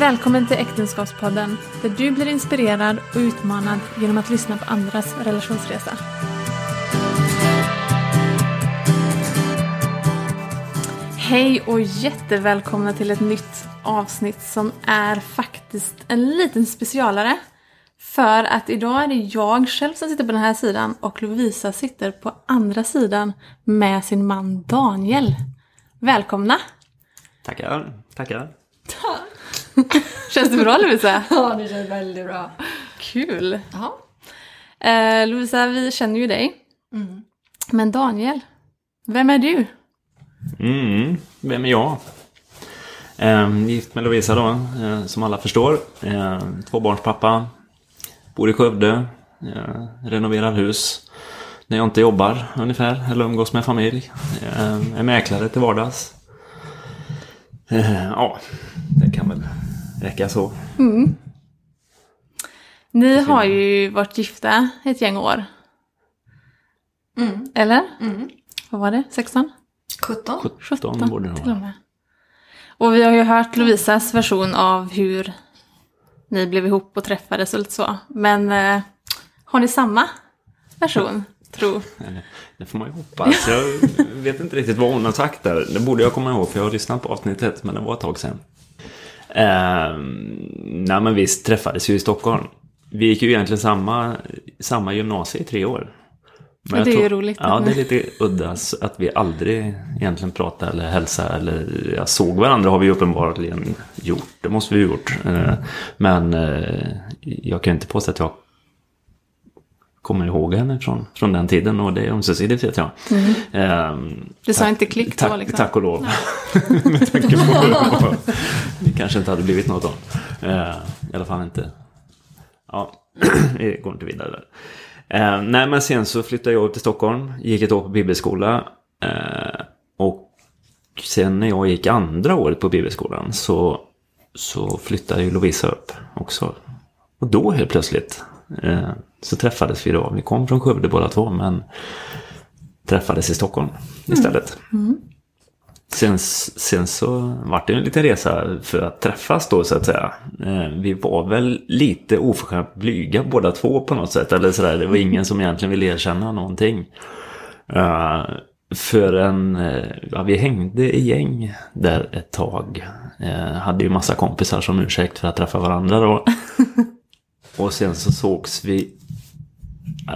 Välkommen till Äktenskapspodden där du blir inspirerad och utmanad genom att lyssna på andras relationsresa. Hej och jättevälkomna till ett nytt avsnitt som är faktiskt en liten specialare. För att idag är det jag själv som sitter på den här sidan och Lovisa sitter på andra sidan med sin man Daniel. Välkomna! Tackar, tackar. Känns det bra Lovisa? Ja, det känns väldigt bra. Kul! Jaha. Eh, Lovisa, vi känner ju dig. Mm. Men Daniel, vem är du? Mm, vem är jag? Eh, gift med Lovisa då, eh, som alla förstår. Eh, tvåbarnspappa. Bor i Skövde. Eh, renoverar hus. När jag inte jobbar ungefär, eller umgås med familj. Eh, är mäklare till vardags. Eh, ja, det kan väl räcka så. Ni har ju varit gifta ett gäng år. Mm. Eller? Mm. Vad var det? 16? 17. 17 borde det vara. Och vi har ju hört Lovisas version av hur ni blev ihop och träffades och lite så. Men eh, har ni samma version, tro? Eller, Det får man ju hoppas. Jag vet inte riktigt vad hon har sagt där. Det borde jag komma ihåg för jag har lyssnat på avsnittet men det var ett tag sedan. Ehm, nej men visst träffades ju i Stockholm. Vi gick ju egentligen samma, samma gymnasie i tre år. Men Ja, det är tror- ju roligt Ja, det är lite udda att vi aldrig egentligen pratade eller hälsade eller jag såg varandra har vi ju uppenbarligen gjort. Det måste vi ha gjort. Eh, Men eh, jag kan inte påstå att jag kommer ihåg henne från, från den tiden och det är ömsesidigt vet jag. Ehm, Du sa inte klick då liksom? tack och lov. Med tanke på det kanske inte hade blivit något av. Eh, I alla fall inte. Ja, vi går inte vidare där. Eh, nej, men sen så flyttade jag upp till Stockholm. Gick ett år på bibelskola. Eh, och sen när jag gick andra året på bibelskolan så, så flyttade ju Lovisa upp också. Och då helt plötsligt eh, så träffades vi då. Vi kom från Skövde båda två men träffades i Stockholm istället. Sen, sen så vart det en liten resa för att träffas då så att säga. Eh, Vi var väl lite oförskämt blyga båda två på något sätt. Eller sådär. Det var ingen som egentligen ville erkänna någonting. Uh, för en, eh, ja vi hängde i gäng där ett tag. Uh, hade ju massa kompisar som ursäkt för att träffa varandra då. Och sen så sågs vi,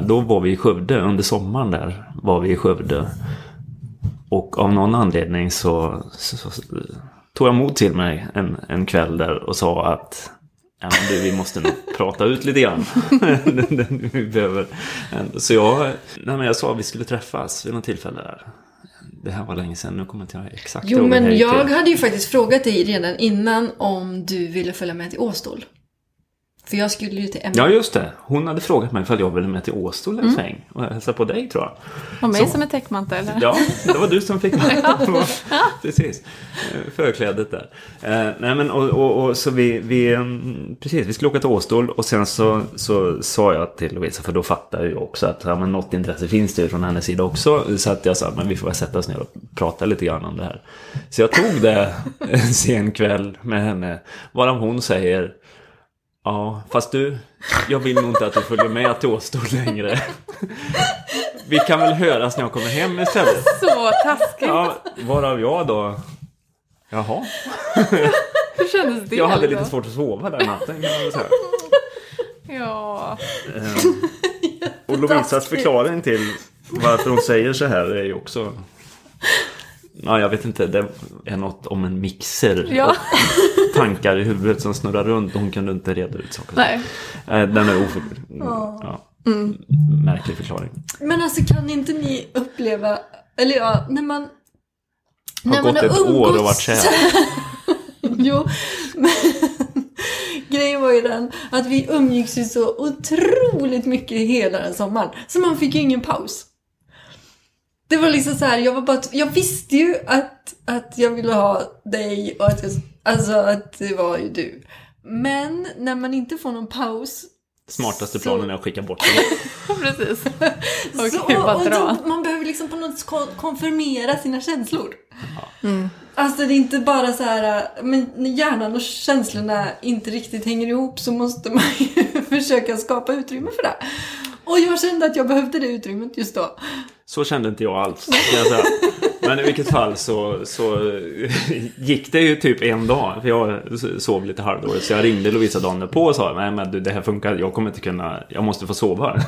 då var vi i Skövde under sommaren där. Var vi i Skövde. Och av någon anledning så, så, så tog jag mod till mig en, en kväll där och sa att ja, du, vi måste nog prata ut lite grann. vi behöver. Så jag, nej, jag sa att vi skulle träffas vid något tillfälle där. Det här var länge sedan, nu kommer inte jag exakt Jo, ihåg hur det men jag till. hade ju faktiskt frågat dig redan innan om du ville följa med till Åstol. För jag skulle ju till Emma. Ja, just det. Hon hade frågat mig ifall jag ville med till Åstol en sväng och hälsa på dig tror jag. Och mig Så. som är täckmantel? eller? Ja, det var du som fick mig. precis. Förklädet där. Eh, nej men och, och, och så vi, vi, mm, precis, vi skulle åka till Åstol och sen så, så sa jag till Lovisa, för då fattade jag också att ja, men något intresse finns det ju från hennes sida också. Så att jag sa, men vi får väl sätta oss ner och prata lite grann om det här. Så jag tog det en sen kväll med henne, varav hon säger Ja, fast du, jag vill nog inte att du följer med till Åstol längre. Vi kan väl höras när jag kommer hem istället. Så taskigt! Ja, varav jag då... Jaha. Hur kändes det? Jag hade lite svårt att sova den natten kan man väl säga. Ja. Ehm, Och Lovisas förklaring till varför hon säger så här är ju också... Ja, jag vet inte. Det är något om en mixer. Ja. Tankar i huvudet som snurrar runt och hon kunde inte reda ut saker. Nej. Eh, Den är oför... Ja. Märklig förklaring. Men alltså kan inte ni uppleva, eller ja, när man... Har gått ett år och varit kär. jo, men grejen var ju den att vi umgicks ju så otroligt mycket hela den sommaren. Så man fick ju ingen paus. Det var liksom så här, jag var bara, jag visste ju att, att jag ville ha dig och att jag, alltså att det var ju du. Men när man inte får någon paus Smartaste Så- planen är att skicka bort den. Precis. så, och, bara och dra. då, man behöver liksom på något konfirmera sina känslor. Alltså det är inte bara så här, men när hjärnan och känslorna inte riktigt hänger ihop så måste man ju försöka skapa utrymme för det. Och jag kände att jag behövde det utrymmet just då. Så kände inte jag alls. Jag. Men i vilket fall så, så gick det ju typ en dag. För jag sov lite halvdåligt. Så jag ringde Lovisa dagen på och sa Nej men du, det här funkar. Jag kommer inte kunna. Jag måste få sova.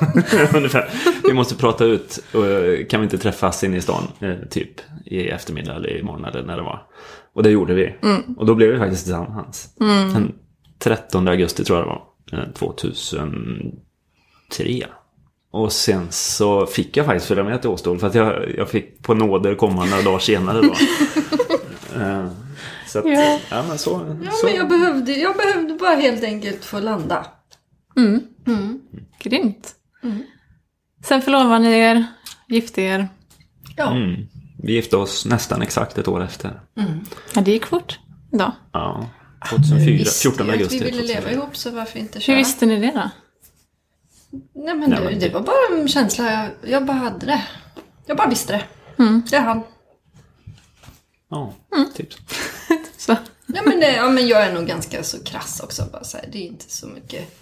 Ungefär. Vi måste prata ut. Kan vi inte träffas inne i stan? eh, Typ i eftermiddag eller imorgon eller när det var. Och det gjorde vi. Och då blev vi faktiskt tillsammans. Den 13 augusti tror jag det var. eh, 2003. Och sen så fick jag faktiskt följa med till Åstol för att jag, jag fick på nåder komma några dagar senare då. Eh, så att, Ja. ja. men så. Ja, så. men jag behövde, jag behövde bara helt enkelt få landa. Grymt. Sen förlovade ni er, gifte er. Ja. Mm. Vi gifte oss nästan exakt ett år efter. Ja, det gick fort idag. Ja, Vi 2004, visste 14 ju att augusti. vi ville leva 2004. ihop så varför inte Hur köra? visste ni det då? Nej men, Nej, det, men det var bara en känsla. Jag, jag bara hade det. Jag bara visste det. Det är han. Ja, typ så. Ja men, det, ja men jag är nog ganska så krass också. Bara så här, det är inte så mycket.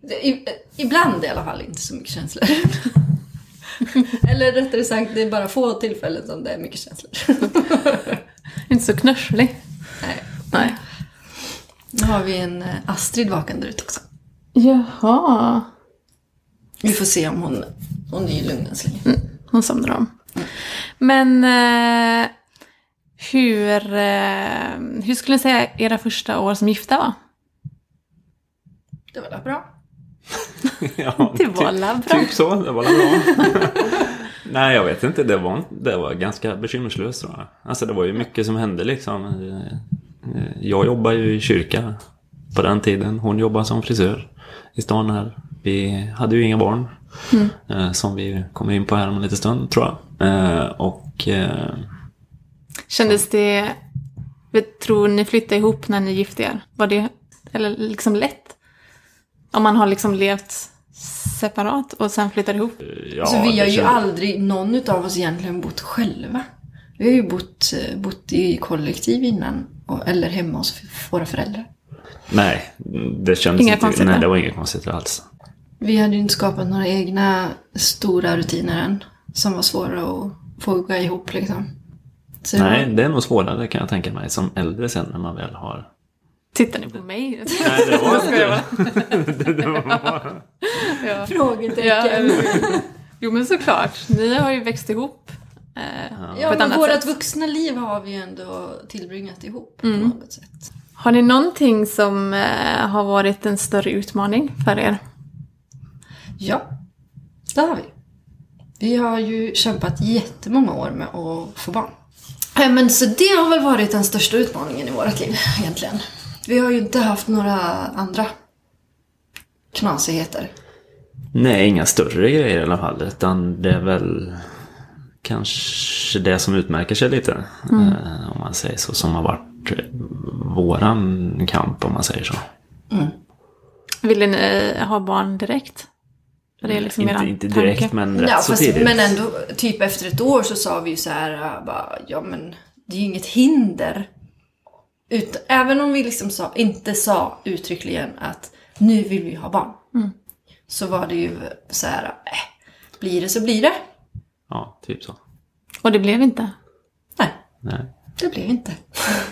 Det, i, ibland i alla fall inte så mycket känslor. Eller rättare sagt, det är bara få tillfällen som det är mycket känslor. Inte så knörslig. Nej. Nej. Nu har vi en eh, Astrid vaken där ute också. Jaha. Vi får se om hon, hon är lugn än så länge. Hon somnar om. Men eh, hur, eh, hur skulle ni säga era första år som gifta var? Det var bra. Ja, Det var typ, bra. typ så, det var bra. Nej, jag vet inte. Det var, det var ganska bekymmerslöst tror jag. Alltså det var ju mycket som hände liksom. Eh, Jag jobbade ju i kyrka på den tiden. Hon jobbade som frisör i stan här. Vi hade ju inga barn. eh, Som vi kommer in på här om en liten stund tror jag. Eh, Och eh, Kändes det... Tror ni flyttade ihop när ni gifte er. Var det eller liksom lätt? Om man har liksom levt separat och sen flyttar ihop. ja, alltså, vi har ju kändes- aldrig, någon av oss egentligen bott själva. Vi har ju bott, bott i kollektiv innan. Och, eller hemma hos våra föräldrar. Nej, det kändes Inga inte... konstigheter. Nej, det var inget konstigt alls. Vi hade ju inte skapat några egna stora rutiner än. Som var svåra att foga ihop liksom. Så Nej, det är nog svårare kan jag tänka mig som äldre sen när man väl har... Tittar ni på mig? Nej, det var inte... det, det var bara... Ja. Frågetecken. Ja, jo men såklart. Ni har ju växt ihop. Eh, Ja, på ett men annat vårt sätt. vuxna liv har vi ju ändå tillbringat ihop Mm. på något sätt. Har ni någonting som eh, har varit en större utmaning för er? Ja, det har vi. Vi har ju kämpat jättemånga år med att få barn. Eh, Men så det har väl varit den största utmaningen i vårt liv egentligen. Vi har ju inte haft några andra knasigheter. Nej, inga större grejer i alla fall. Utan det är väl kanske det som utmärker sig lite. Eh, om man säger så. Som har varit eh, våran kamp om man säger så. Ville ni ha barn direkt? Det liksom inte, inte tanke? direkt men rätt Ja, så fast, tidigt. men ändå, typ efter ett år så sa vi ju så här, äh, bara, ja men det är ju inget hinder. Ut, även om vi liksom sa, inte sa uttryckligen att nu vill vi ha barn. Så var det ju så här, äh, blir det så blir det. Ja, typ så. Och det blev inte? Nej, Nej, det blev inte.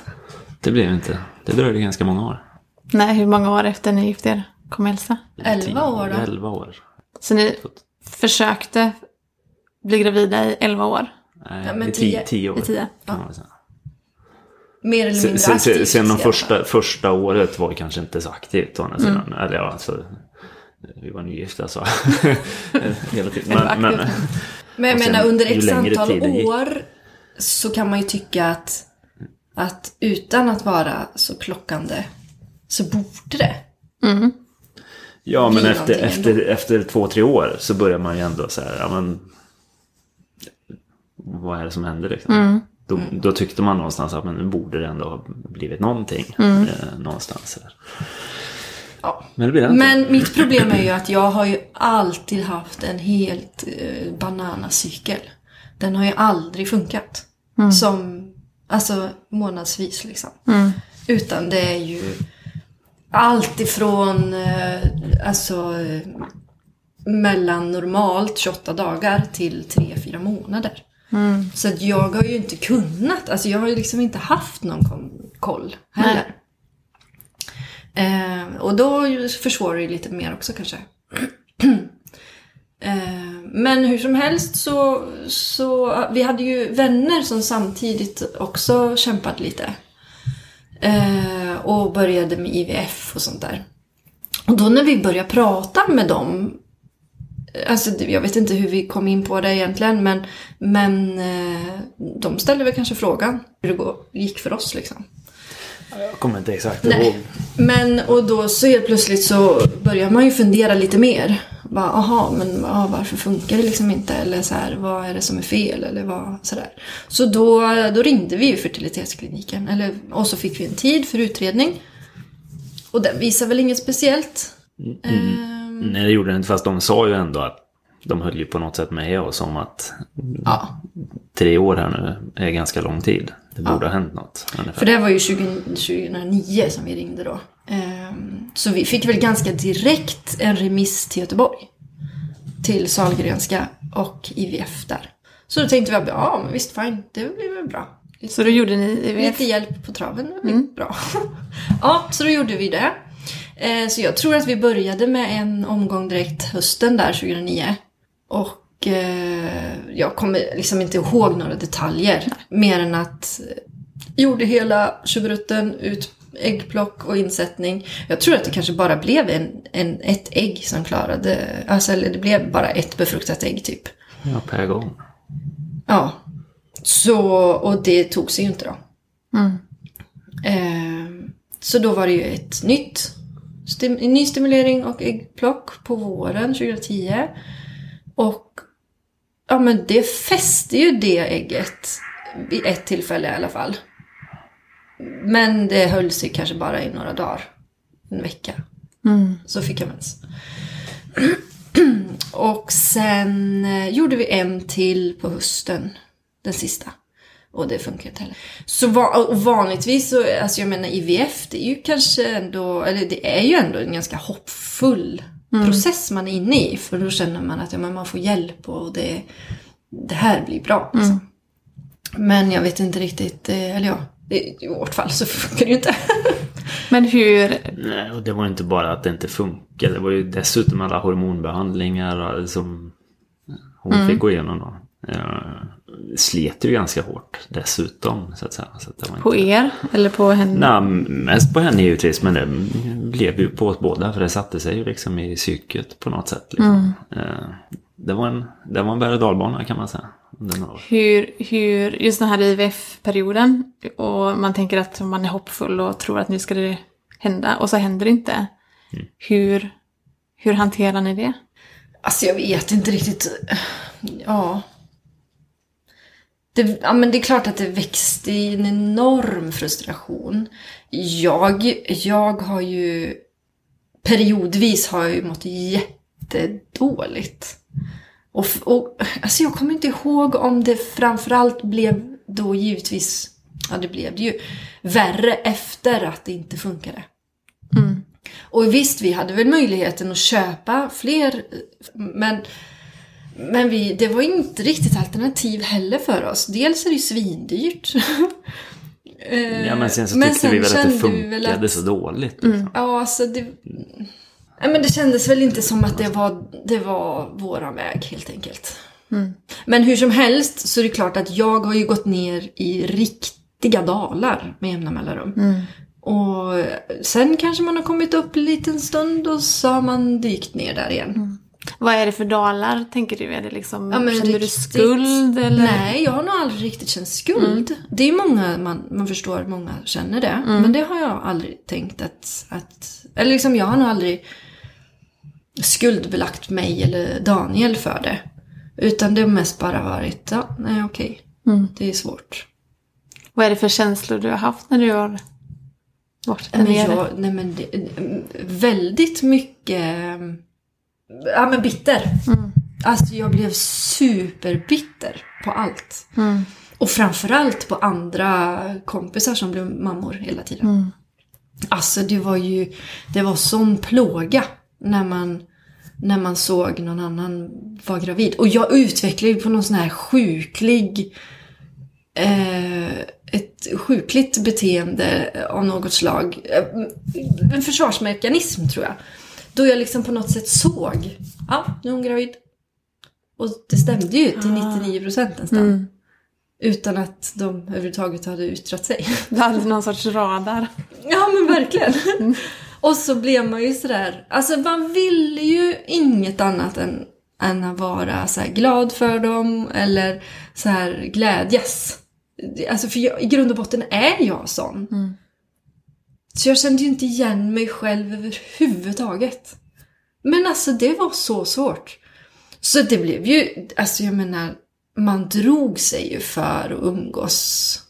det blev inte. Det dröjde ganska många år. Nej, hur många år efter ni gifte er kom Elsa? Elva år då. Elva år. Så ni försökte bli gravida i 11 år? Nej, Ja, men i tio. tio, tio år. I tio. kan man väl säga. Mer eller Sen, mindre sen, sen, aktivt. sen de fall. första, första året var ju kanske inte så aktivt å andra Mm. sidan. Eller ja, alltså, vi var nygifta så. Hela tiden. Men, men. Men jag menar under x längre antal år så kan man ju tycka att, att utan att vara så klockande så borde det. Ja, men efter, efter, efter två, tre år så börjar man ju ändå så här, ja men. Vad är det som händer liksom? Mm. Då, då tyckte man någonstans att men nu borde det ändå ha blivit någonting. Mm. Eh, någonstans. Där. Ja. Men det blir det inte. Men mitt problem är ju att jag har ju alltid haft en helt eh, bananacykel. Den har ju aldrig funkat. Som Alltså månadsvis liksom. Mm. Utan det är ju allt ifrån eh, alltså, mellan normalt 28 dagar till 3-4 månader. Mm. Så att jag har ju inte kunnat, alltså jag har ju liksom inte haft någon koll heller. Eh, och då försvårar det ju lite mer också kanske. eh, men hur som helst så, så, vi hade ju vänner som samtidigt också kämpat lite. Eh, och började med IVF och sånt där. Och då när vi började prata med dem Alltså, det- jag vet inte hur vi kom in på det egentligen, men, men eh, de ställde väl kanske frågan hur det gick för oss liksom. Jag kommer inte exakt Nej. ihåg. Men och då så helt plötsligt så börjar man ju fundera lite mer. Bara, aha, men ja, varför funkar det liksom inte? Eller så här, vad är det som är fel? Eller vad, sådär. Så då, då ringde vi ju fertilitetskliniken. Eller, och så fick vi en tid för utredning. Och den visar väl inget speciellt. Ehm, Nej, det gjorde det inte. Fast de sa ju ändå att de höll ju på något sätt med oss om att ja, tre år här nu är ganska lång tid. Det borde ha hänt något. Ungefär. För det var ju 20, 2009 som vi ringde då. Ehm, Så vi fick väl ganska direkt en remiss till Göteborg. Till Sahlgrenska och IVF där. Så då tänkte vi att ja, men visst fine, det blir väl bra. Så då gjorde ni IVF? lite hjälp på traven, det blir bra. ja, så då gjorde vi det. Eh, Så jag tror att vi började med en omgång direkt hösten där 2009. Och eh, jag kommer liksom inte ihåg några detaljer. Mer än att eh, gjorde hela tjugorutten, ut äggplock och insättning. Jag tror att det kanske bara blev en, en, ett ägg som klarade, alltså eller det blev bara ett befruktat ägg typ. Ja, per gång. Ja. Så, och det tog sig ju inte då. Mm. Eh, så då var det ju ett nytt, stim, en ny stimulering och äggplock på våren 2010. Och ja men det fäste ju det ägget vid ett tillfälle i alla fall. Men det höll sig kanske bara i några dagar. En vecka. Mm. Så fick jag mens. och sen eh, gjorde vi en till på hösten. Den sista. Och det funkar inte heller. Så vanligtvis så, alltså jag menar IVF, det är ju kanske ändå, eller det är ju ändå en ganska hoppfull process man är inne i. För då känner man att ja, man får hjälp och det, det här blir bra. Liksom. Men jag vet inte riktigt, eh, eller ja, i i vårt fall så funkar det ju inte. Men hur... Nej, och det var inte bara att det inte funkade. Det var ju dessutom alla hormonbehandlingar som hon fick gå igenom då. Eh, slet ju ganska hårt dessutom, så att säga. Så att det var På inte... er? Eller på henne? Nej, mest på henne givetvis, men det blev ju på oss båda. För det satte sig ju liksom i psyket på något sätt. Liksom. Eh, Det var en, det var en berg och dalbana kan man säga. Hur, hur, just den här IVF-perioden och man tänker att man är hoppfull och tror att nu ska det hända och så händer det inte. Hur, hur hanterar ni det? Alltså jag vet inte riktigt. Ja. Det, ja men det är klart att det växte i en enorm frustration. Jag, jag har ju periodvis har jag ju mått jättedåligt. Och, och alltså jag kommer inte ihåg om det framförallt blev då givetvis, ja det blev det ju, värre efter att det inte funkade. Och visst, vi hade väl möjligheten att köpa fler, men, men vi, det var inte riktigt alternativ heller för oss. Dels är det ju svindyrt. Ja, men sen så men tyckte vi väl att det vi funkade att- så dåligt. Liksom. Ja, alltså det... Nej, men det kändes väl inte som att det var, det var våran väg helt enkelt. Men hur som helst så är det klart att jag har ju gått ner i riktiga dalar med jämna mellanrum. Och sen kanske man har kommit upp en liten stund och så har man dykt ner där igen. Vad är det för dalar, tänker du? Är det liksom, Ja, känner du riktigt- skuld eller? Nej, jag har nog aldrig riktigt känt skuld. Det är många, man, man förstår, många känner det. Men det har jag aldrig tänkt att, att... Eller liksom, jag har nog aldrig skuldbelagt mig eller Daniel för det. Utan det har mest bara varit, ja, nej okej. Det är svårt. Vad är det för känslor du har haft när du har varit där nere? nej men det, väldigt mycket, ja men bitter. Alltså jag blev superbitter på allt. Och framförallt på andra kompisar som blev mammor hela tiden. Alltså det var ju, det var sån plåga när man, när man såg någon annan vara gravid. Och jag utvecklade ju på någon sån här sjuklig, eh, ett sjukligt beteende av något slag. Eh, En försvarsmekanism tror jag. Då jag liksom på något sätt såg, ja nu är hon gravid. Och det stämde ju till 99% nästan. Utan att de överhuvudtaget hade yttrat sig. Du hade någon sorts radar. Ja men verkligen. Och så blev man ju sådär, alltså man ville ju inget annat än, än att vara så glad för dem eller så här glädjas. Alltså för jag, i grund och botten är jag sån. Så jag kände ju inte igen mig själv överhuvudtaget. Men alltså det var så svårt. Så det blev ju, alltså jag menar, man drog sig ju för att umgås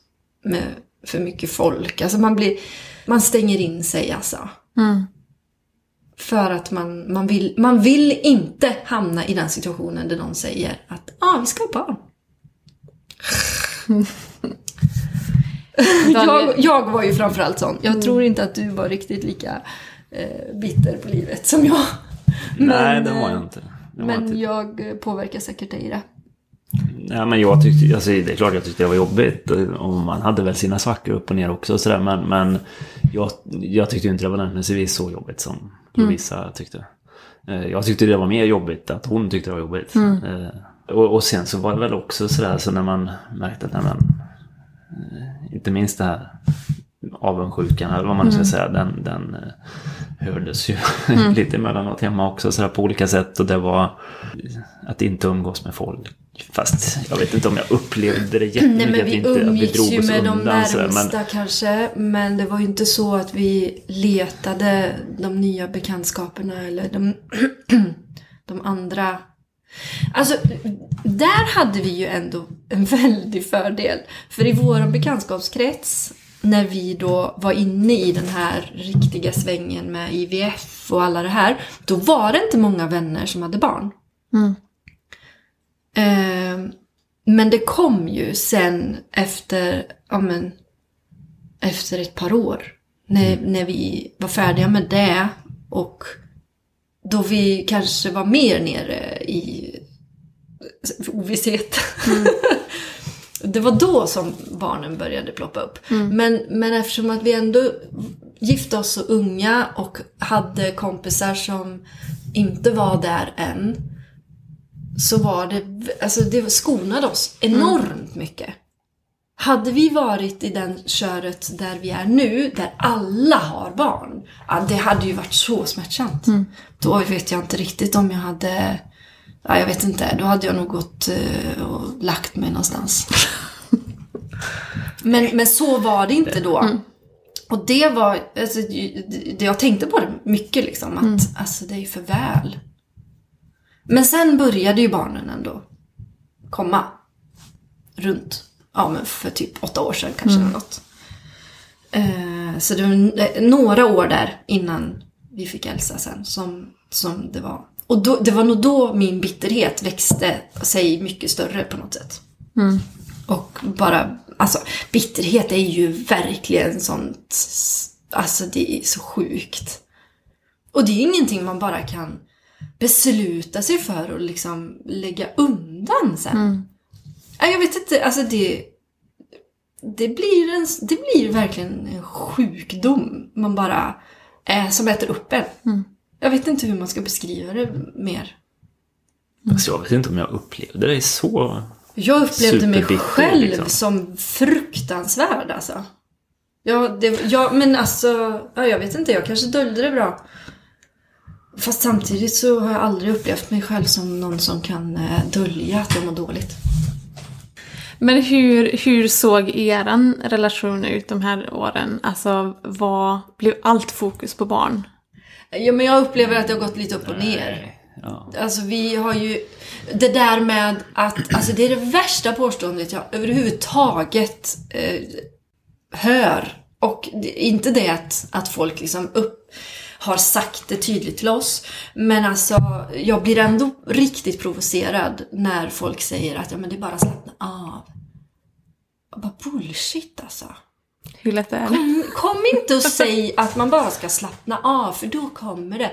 med för mycket folk. Alltså man blir, man stänger in sig alltså. För att man, man, vill, man vill inte hamna i den situationen där någon säger att ah, vi ska ha barn. jag, jag var ju framförallt sån. Jag tror inte att du var riktigt lika eh, bitter på livet som jag. Nej, Men, det var jag eh, inte. Var Men inte. jag påverkar säkert dig i det. Nej, men jag tyckte, alltså, det är klart jag tyckte det var jobbigt. Och man hade väl sina svackor upp och ner också. Och sådär, men men jag, jag tyckte inte det var nödvändigtvis så jobbigt som Lovisa tyckte. Eh, Jag tyckte det var mer jobbigt att hon tyckte det var jobbigt. Eh, Och, och sen så var det väl också sådär så när man märkte att men, eh, inte minst det här avundsjukan eller vad man nu ska säga. Den, den hördes ju lite emellanåt hemma också sådär på olika sätt. Och det var att inte umgås med folk. Fast jag vet inte om jag upplevde det jättemycket. Nej men att vi inte, att vi umgicks drog ju oss med de undan, sådär, närmsta kanske. Men det var ju inte så att vi letade de nya bekantskaperna eller de, de andra. Alltså, där hade vi ju ändå en väldig fördel. För i vår bekantskapskrets, när vi då var inne i den här riktiga svängen med IVF och alla det här, då var det inte många vänner som hade barn. Eh, men det kom ju sen efter, ja men, efter ett par år. När, när vi var färdiga med det och då vi kanske var mer nere i ovisshet. det var då som barnen började ploppa upp. Men, men eftersom att vi ändå gifte oss så unga och hade kompisar som inte var där än så var det, alltså det skonade oss enormt mycket. Hade vi varit i den köret där vi är nu, där alla har barn, ja, det hade ju varit så smärtsamt. Då vet jag inte riktigt om jag hade, ja, jag vet inte, då hade jag nog gått eh, och lagt mig någonstans. men, men så var det inte då. Och det var, alltså, jag tänkte på det mycket liksom, att alltså, det är för väl. Men sen började ju barnen ändå komma. Runt, ja men för typ åtta år sedan kanske eller något. Eh, så det var eh, några år där innan vi fick Elsa sen som, som det var. Och då, det var nog då min bitterhet växte sig mycket större på något sätt. Och bara, alltså bitterhet är ju verkligen sånt, alltså det är så sjukt. Och det är ingenting man bara kan besluta sig för och liksom lägga undan sen. Nej, Jag vet inte, alltså det... Det blir, en, det blir verkligen en sjukdom man bara är, som äter upp en. Jag vet inte hur man ska beskriva det mer. Fast jag vet inte om jag upplevde det så. Jag upplevde mig själv liksom. som fruktansvärd alltså. Ja, det, ja, men alltså, ja, jag vet inte, jag kanske dolde det bra. Fast samtidigt så har jag aldrig upplevt mig själv som någon som kan eh, dölja att jag mår dåligt. Men hur, hur såg er relation ut de här åren? Alltså, vad blev allt fokus på barn? Ja, men jag upplever att det har gått lite upp och ner. Ja. Alltså vi har ju det där med att, alltså det är det värsta påståendet jag överhuvudtaget eh, hör. Och det, inte det att, att folk liksom upp, har sagt det tydligt till oss. Men alltså, jag blir ändå riktigt provocerad när folk säger att ja, men det är bara att slappna av. Bara bullshit alltså. Hur lätt är det? Kom, kom inte och säg att man bara ska slappna av, för då kommer det.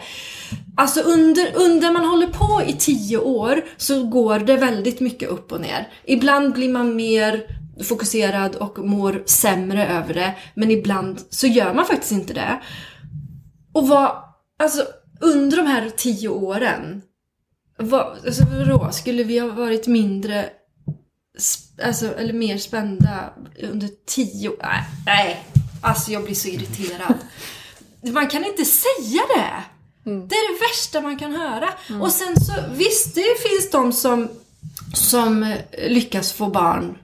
Alltså under, under man håller på i tio år så går det väldigt mycket upp och ner. Ibland blir man mer fokuserad och mår sämre över det, men ibland så gör man faktiskt inte det. Och vad, alltså under de här tio åren, vad, alltså vadå, skulle vi ha varit mindre Alltså, eller mer spända under tio år. Nej, nej. Alltså jag blir så irriterad. Man kan inte säga det. Det är det värsta man kan höra. Och sen så, visst det finns de som, som eh, lyckas få barn.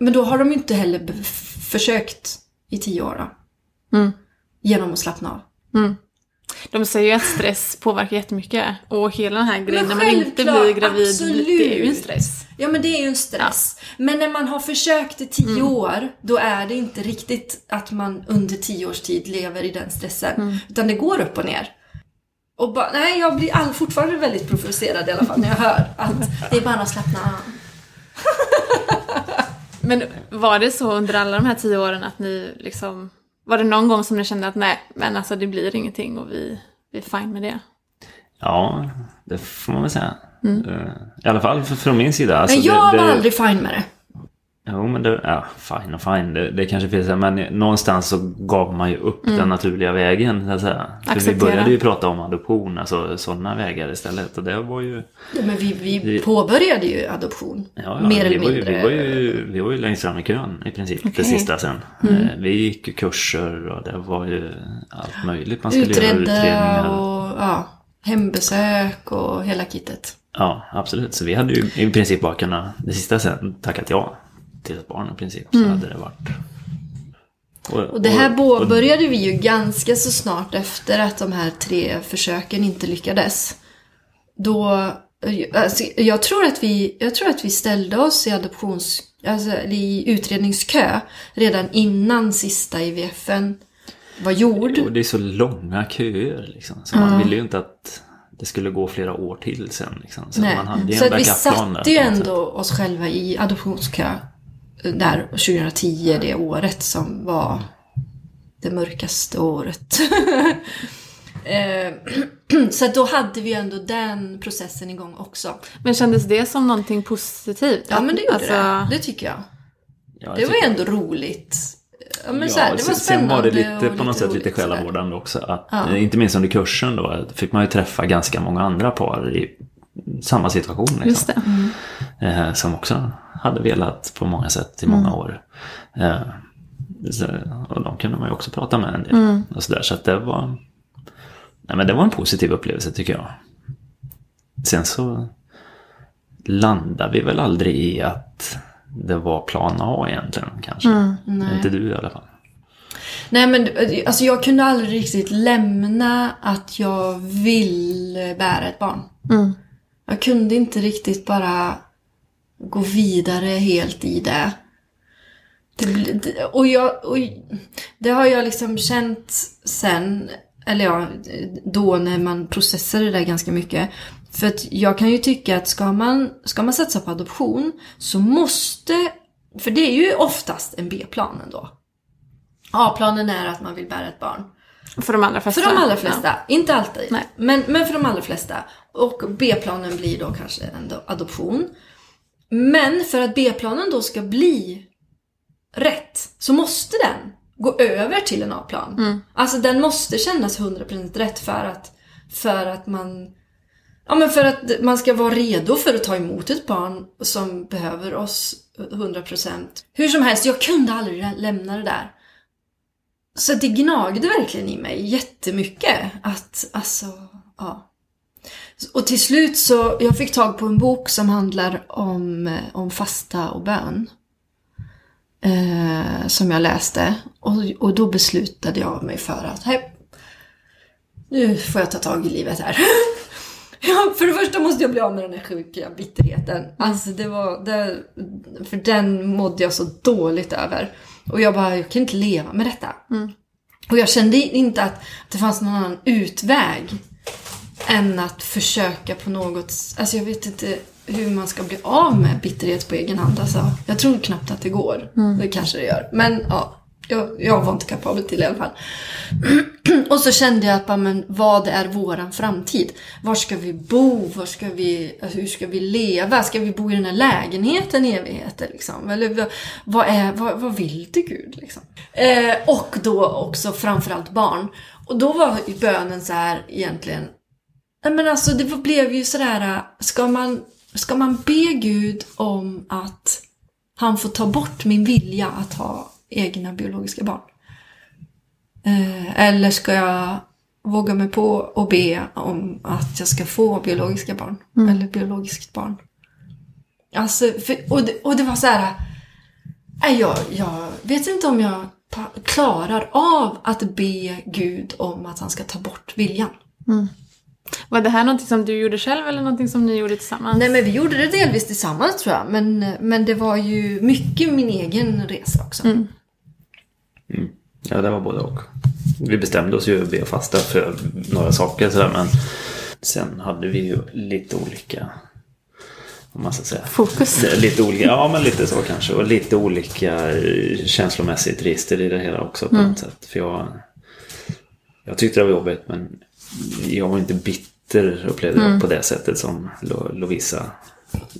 Men då har de inte heller försökt i tio år då. Mm. Genom att slappna av. De säger ju att stress påverkar jättemycket. Och hela den här grejen när man inte blir gravid, absolut. det är ju en stress. Ja men det är ju en stress. Men när man har försökt i tio Mm. år, då är det inte riktigt att man under tio års tid lever i den stressen. Mm. Utan det går upp och ner. Och bara, nej jag blir all, fortfarande väldigt provocerad i alla fall när jag hör att det är bara att slappna av. Men var det så under alla de här tio åren att ni liksom... Var det någon gång som ni kände att nej, men alltså det blir ingenting och vi, vi är fine med det? Ja, det får man väl säga. Eh, I alla fall från min sida. Alltså, men jag det, var det, aldrig fine med det. Jo, men det, ja, fine och fine. Det, det kanske finns, men någonstans så gav man ju upp den naturliga vägen. Så att säga. För vi började ju prata om adoption, alltså sådana vägar istället. Och det var ju... Ja, men vi, vi Vi- påbörjade ju adoption. Ja, ja, mer eller var ju, mindre. vi, var ju, vi var ju längst fram i kön i princip, det Okej. sista sen. Eh, Vi gick ju kurser och det var ju allt möjligt. Man skulle göra Utredda utredningar. och ja, hembesök och hela kittet. Ja, absolut. Så vi hade ju i princip bara kunnat, det sista sen, tackat ja till ett barn i princip. Så hade det varit. Och det här påbörjade vi ju ganska så snart efter att de här tre försöken inte lyckades. Då, alltså, jag, tror att vi, jag tror att vi ställde oss i adoptions, alltså i utredningskö redan innan sista IVFen var gjord. Och det är så långa köer liksom. Så man ville ju inte att det skulle gå flera år till sen. Liksom. Så man hade Så en att vi satte ju ändå oss själva i adoptionskö där 2010, det året som var det mörkaste året. Eh, Så då hade vi ändå den processen igång också. Men kändes det som någonting positivt? Ja men det gjorde Alltså, det. Det tycker jag. Ja, jag Det var ju tycker- ändå roligt. Ja, men Ja, så här, det var sen- spännande Sen var det lite, på något sätt lite själavårdande också. Att, Ja. Inte minst under kursen då fick man ju träffa ganska många andra par i samma situation. Liksom. Just det. eh, som också hade velat på många sätt i många år. Eh, så, och de kunde man ju också prata med en del. Och så där, så att det var, nej, men det var en positiv upplevelse tycker jag. Sen så landade vi väl aldrig i att det var plan A egentligen kanske. Inte du i alla fall. Nej men alltså jag kunde aldrig riktigt lämna att jag vill bära ett barn. Mm. Jag kunde inte riktigt bara gå vidare helt i det. det, och, jag, och det har jag liksom känt sen, eller ja, då när man processade det där ganska mycket. För att jag kan ju tycka att ska man, ska man satsa på adoption så måste, för det är ju oftast en B-plan ändå. A-planen är att man vill bära ett barn. För de allra flesta. För de allra flesta. Inte alltid. Nej. Men, men för de allra flesta. Och B-planen blir då kanske en do- adoption. Men för att B-planen då ska bli rätt så måste den gå över till en A-plan. Alltså den måste kännas 100% rätt för att, för att man Ja men för att man ska vara redo för att ta emot ett barn som behöver oss 100%. Hur som helst, jag kunde aldrig lä- lämna det där. Så det gnagde verkligen i mig jättemycket. Att, alltså, ja. Och till slut så, jag fick tag på en bok som handlar om, eh, om fasta och bön. Eh, som jag läste. Och, och då beslutade jag mig för att, hej, nu får jag ta tag i livet här. Ja, för det första måste jag bli av med den här sjuka bitterheten. Alltså det var, det, för den mådde jag så dåligt över. Och jag bara, jag kan inte leva med detta. Och jag kände inte att det fanns någon annan utväg än att försöka på något, alltså jag vet inte, hur man ska bli av med bitterhet på egen hand. Alltså, jag tror knappt att det går. Det kanske det gör. Men ja, jag, jag var inte kapabel till det i alla fall. och så kände jag att, bara, men vad är våran framtid? Var ska vi bo? Var ska vi, alltså, hur ska vi leva? Ska vi bo i den här lägenheten i evigheter? Liksom? Eller vad- är, vad, vad vill du Gud? Liksom? Eh, och då också framförallt barn. Och då var bönen så här egentligen. Men alltså det blev ju sådär, ska man, ska man be Gud om att han får ta bort min vilja att ha egna biologiska barn? Eh, eller ska jag våga mig på och be om att jag ska få biologiska barn? Eller biologiskt barn? Alltså, för, och, det, och det var så här. Nej, jag, jag vet inte om jag klarar av att be Gud om att han ska ta bort viljan. Var det här någonting som du gjorde själv eller någonting som ni gjorde tillsammans? Nej men vi gjorde det delvis tillsammans tror jag. Men, men det var ju mycket min egen resa också. Ja, det var både och. Vi bestämde oss ju att be och fasta för några saker sådär, men sen hade vi ju lite olika, om man ska säga. Fokus. Lite olika, ja men lite så kanske. Och lite olika känslomässigt register i det hela också på något sätt. För jag, jag tyckte det var jobbigt men jag var inte bitter upplevde jag på det sättet som Lo- Lovisa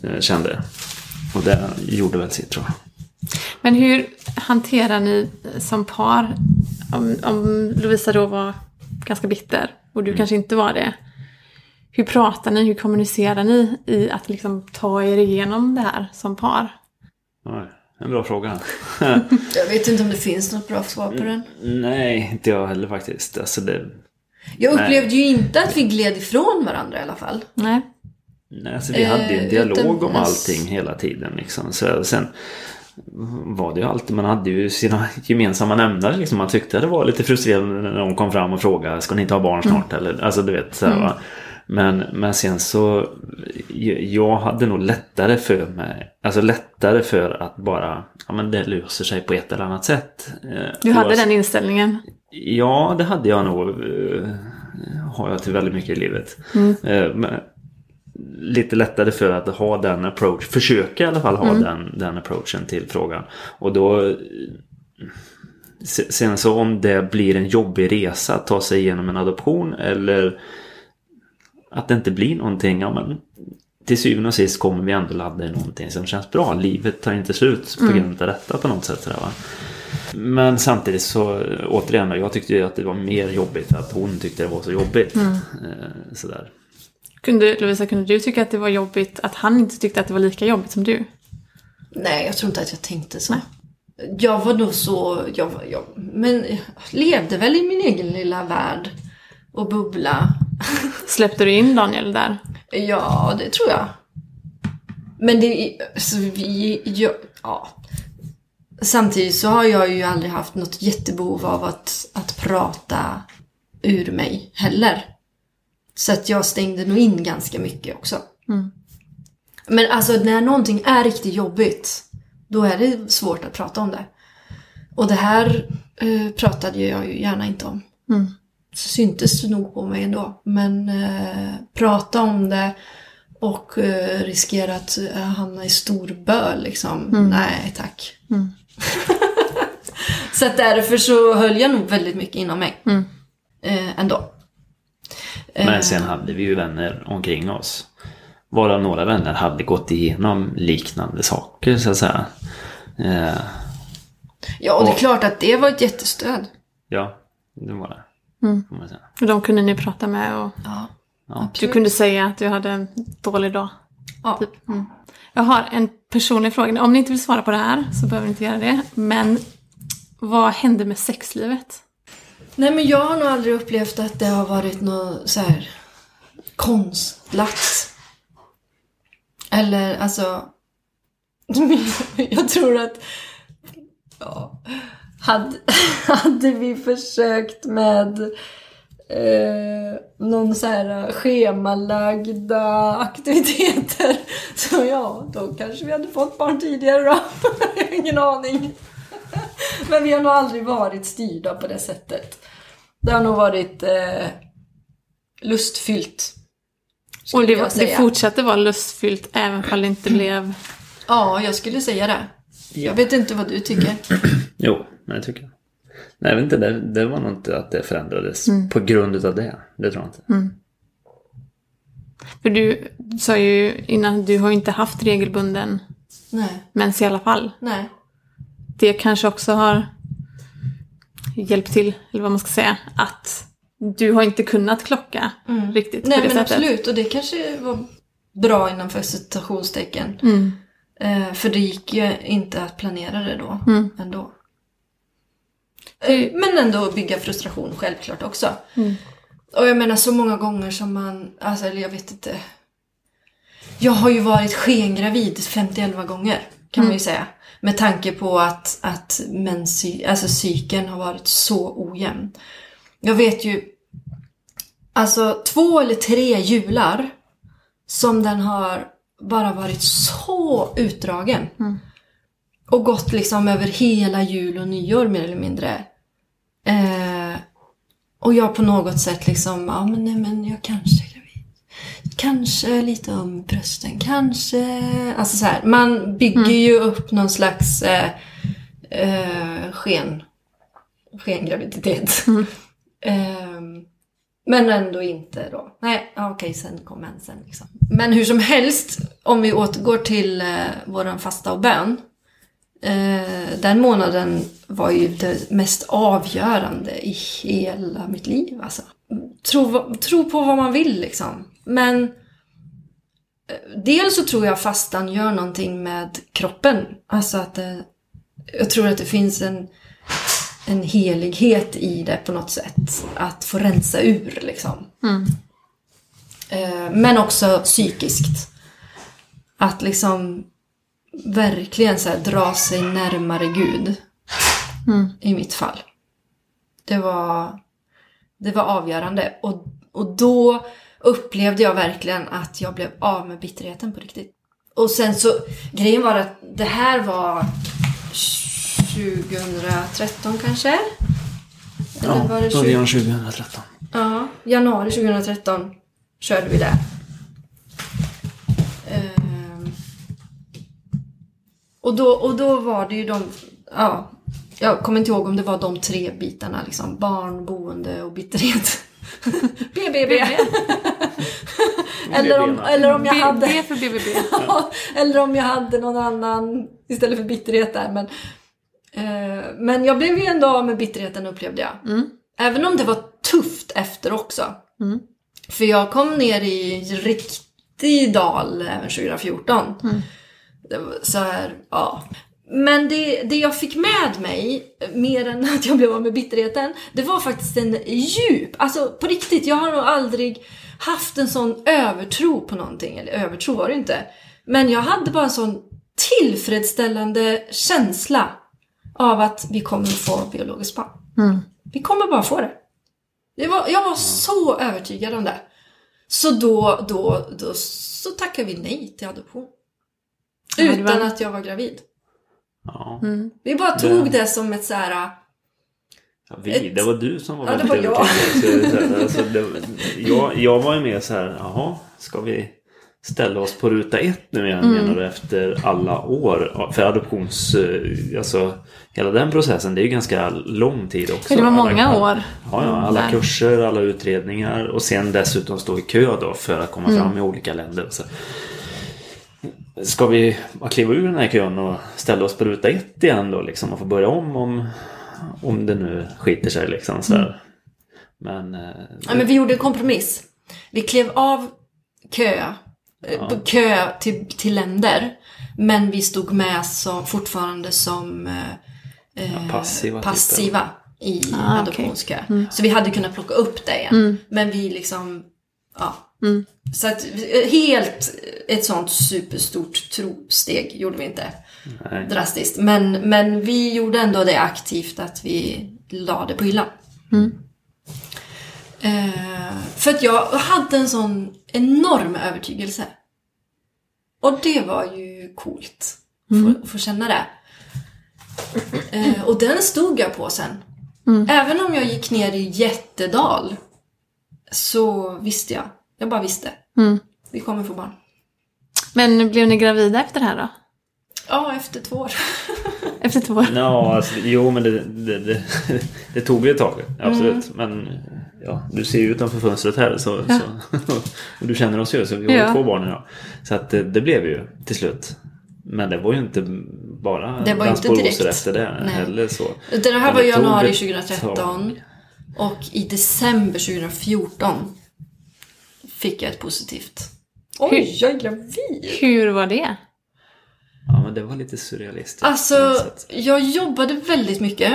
eh, kände. Och det gjorde väl sitt tror jag. Men hur hanterar ni som par, om, om Lovisa då var ganska bitter och du kanske inte var det. Hur pratar ni, hur kommunicerar ni i att liksom ta er igenom det här som par? Oj, en bra fråga. Jag vet inte om det finns något bra svar på den. Nej, inte jag heller faktiskt. Alltså det, Jag Nej. upplevde ju inte att vi gled ifrån varandra i alla fall. Nej. nej, alltså vi hade ju en Eh, dialog utan- om allting hela tiden. Liksom. Så, sen var det ju alltid, man hade ju sina gemensamma nämnare. Liksom. Man tyckte det var lite frustrerande när de kom fram och frågade ska ni inte ha barn snart? Eller, alltså du vet, så här, va? Men, men sen så, jag hade nog lättare för mig, alltså lättare för att bara, ja men det löser sig på ett eller annat sätt. Eh, Du hade oavsett- den inställningen. Ja, det hade jag nog. eh, Har jag till väldigt mycket i livet. Eh, men Lite lättare för att ha den approach, försöka i alla fall ha den, den approachen till frågan. Och då eh, se- Sen så om det blir en jobbig resa att ta sig igenom en adoption eller att det inte blir någonting. Ja, men till syvende och sist kommer vi ändå ladda i någonting som känns bra. Livet tar inte slut på grund av detta på något sätt. Sådär, va? Men samtidigt så återigen, jag tyckte ju att det var mer jobbigt att hon tyckte det var så jobbigt. Eh, Sådär. Kunde, Lovisa, kunde du tycka att det var jobbigt att han inte tyckte att det var lika jobbigt som du? Nej, jag tror inte att jag tänkte så. Jag var nog så, jag, var- jag, men jag levde väl i min egen lilla värld och bubbla. Släppte du in Daniel där? Ja, det tror jag. Men det, så vi, jag, ja. Samtidigt så har jag ju aldrig haft något jättebehov av att, att prata ur mig heller. Så att jag stängde nog in ganska mycket också. Men alltså när någonting är riktigt jobbigt, då är det svårt att prata om det. Och det här eh, pratade jag ju gärna inte om. Så syntes det nog på mig ändå. Men eh, prata om det och eh, riskera att eh, hamna i stor böl liksom. Nej tack. så att därför så höll jag nog väldigt mycket inom mig. Eh, ändå. Men sen hade vi ju vänner omkring oss. Varav några vänner hade gått igenom liknande saker så att säga. Eh, Ja, och det är Och- klart att det var ett jättestöd. ja, det var det. Säga. Och de kunde ni prata med och Ja, Ja. du kunde säga att du hade en dålig dag. ja. Typ. Mm. Jag har en personlig fråga. Om ni inte vill svara på det här så behöver ni inte göra det. Men vad hände med sexlivet? Nej men jag har nog aldrig upplevt att det har varit något så här konstlat. Eller alltså... jag tror att... Ja, hade, hade vi försökt med eh, någon så här schemalagda aktiviteter så ja, då kanske vi hade fått barn tidigare då. Jag har ingen aning. Men vi har nog aldrig varit styrda på det sättet. Det har nog varit eh, lustfyllt. Och det, jag var- det fortsatte vara lustfyllt även om det inte blev... Ja, jag skulle säga det. Jag vet inte vad du tycker. Jo, men det tycker jag. Nej, jag vet inte, det, det var nog inte att det förändrades på grund av det. Det tror jag inte. För du sa ju innan, du har ju inte haft regelbunden Nej, mens i alla fall. nej. Det kanske också har hjälpt till, eller vad man ska säga, att du har inte kunnat klocka riktigt Nej på det men sättet. absolut, och det kanske var bra innanför citationstecken. Mm. Eh, för det gick ju inte att planera det då, Mm. ändå. Eh, men ändå bygga frustration självklart också. Mm. Och jag menar så många gånger som man, alltså eller jag vet inte. Jag har ju varit skengravid 51 gånger kan man ju säga. Med tanke på att, att mens, alltså cykeln har varit så ojämn. Jag vet ju, alltså två eller tre jular som den har bara varit så utdragen. Och gått liksom över hela jul och nyår mer eller mindre. Eh, och jag på något sätt liksom, ja men nej men jag kanske är gravid. Kanske lite om brösten, kanske... Alltså så här, man bygger ju upp någon slags eh, eh, sken, skengraviditet. Ehm, men ändå inte då. Nej, okej, sen kom mensen liksom. Men hur som helst, om vi återgår till eh, våran fasta och bön. Eh, den månaden var ju det mest avgörande i hela mitt liv alltså. Tro, tro på vad man vill liksom. Men eh, dels så tror jag fastan gör någonting med kroppen. Alltså att det, jag tror att det finns en, en helighet i det på något sätt. Att få rensa ur liksom. Eh, Men också psykiskt. Att liksom verkligen så här, dra sig närmare Gud. I mitt fall. Det var, det var avgörande. Och, och då upplevde jag verkligen att jag blev av med bitterheten på riktigt. Och sen så, grejen var att det här var 2013 kanske? Eller Ja, var det 20... början 2013. Ja, januari 2013 körde vi det. Ehm. Och, då, och då var det ju de, ja, jag kommer inte ihåg om det var de tre bitarna liksom. Barn, boende och bitterhet. BBB. eller, om, eller om jag hade... B för BBB. Eller om jag hade någon annan istället för bitterhet där. Men, eh, men jag blev ju ändå av med bitterheten upplevde jag. Mm. Även om det var tufft efter också. Mm. För jag kom ner i riktig dal även 2014. Mm. Så här, ja. Men det, det jag fick med mig, mer än att jag blev av med bitterheten, det var faktiskt en djup, alltså på riktigt, jag har nog aldrig haft en sån övertro på någonting, eller övertro var det inte. Men jag hade bara en sån tillfredsställande känsla av att vi kommer få biologiskt barn. Mm. Vi kommer bara få det. det var, jag var så övertygad om det. Så då, då, då så tackade vi nej till adoption. Det Utan var- att jag var gravid. Ja. Mm. Vi bara Det- tog det som ett så här... Ja, vi, Ett- det var du som var Ja, det väldigt var jag. övertygad. Så- så- Alltså, det, jag, jag var ju mer så här, jaha, ska vi ställa oss på ruta ett nu igen Mm. menar du efter alla år? För adoptions, eh, alltså hela den processen, det är ju ganska lång tid också. För det var många alla- år. Ja, ja, alla där. kurser, alla utredningar och sen dessutom stå i kö då för att komma Mm. fram i olika länder. Så, ska vi kliva ur den här kön och ställa oss på ruta ett igen då liksom och få börja om om, om det nu skiter sig liksom så här. Men, eh, Ja, men vi gjorde en kompromiss. Vi klev av kö, eh, Ja. kö till, till länder. Men vi stod med som, fortfarande som eh, eh, Ja, passiva, typ, passiva i Ah, adoptionskö. Så vi hade kunnat plocka upp det igen. Men vi liksom, ja. Mm. Så att helt ett sånt superstort trosteg gjorde vi inte. nej. Drastiskt. Men, men vi gjorde ändå det aktivt att vi la det på hyllan. Mm. Eh, för att jag hade en sån enorm övertygelse. Och det var ju coolt. att Få, få känna det. Eh, och den stod jag på sen. Mm. Även om jag gick ner i jättedal. Så visste jag. Jag bara visste. Mm. vi kommer få barn. Men blev ni gravida efter det här då? Ja, efter två år. Efter två år? Ja, alltså, jo men det, det, det, det tog ju ett tag. Absolut. Men ja, du ser ju utanför fönstret här. Så, Ja. så, och du känner oss ju. Så vi har ju Ja. två barn idag. Så att det, det blev ju till slut. Men det var ju inte bara Det var dans inte på direkt. rosor efter det Nej. heller. Så. Det här Men var januari ett 2013. Och i december 2014 fick jag ett positivt. Oj, jag är gravid! Hur var det? Ja, men det var lite surrealistiskt. Alltså, jag jobbade väldigt mycket.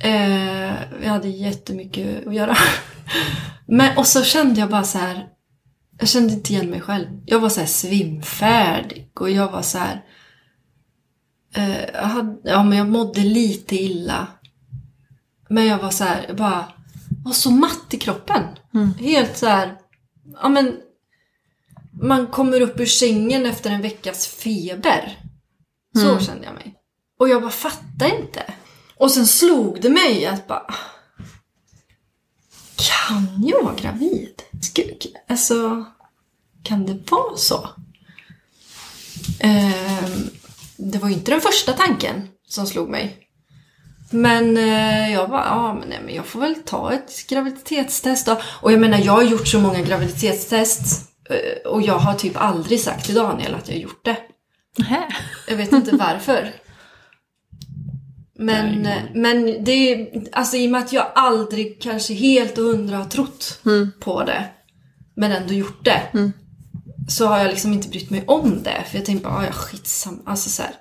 Eh, jag hade jättemycket att göra. Men, och så kände jag bara så här. Jag kände inte igen mig själv. Jag var så här svimfärdig och jag var så här. Eh, jag, hade, ja, men jag mådde lite illa. Men jag var så här, jag bara var så matt i kroppen. Helt så här, ja men man kommer upp ur sängen efter en veckas feber. Så kände jag mig. Och jag bara fattade inte. Och sen slog det mig att bara... Kan jag vara gravid? Alltså, kan det vara så? Ehm, det var ju inte den första tanken som slog mig. Men eh, jag bara, ja men, nej, men jag får väl ta ett graviditetstest då. Och jag menar, jag har gjort så många graviditetstest. eh, Och jag har typ aldrig sagt till Daniel att jag har gjort det. Nähä. Jag vet inte varför. Men, Nej, ingen men det är, alltså i och med att jag aldrig kanske helt och hundra har trott på det. Men ändå gjort det. Så har jag liksom inte brytt mig om det. För jag tänkte bara, "Ah, ja skitsam. Alltså så här.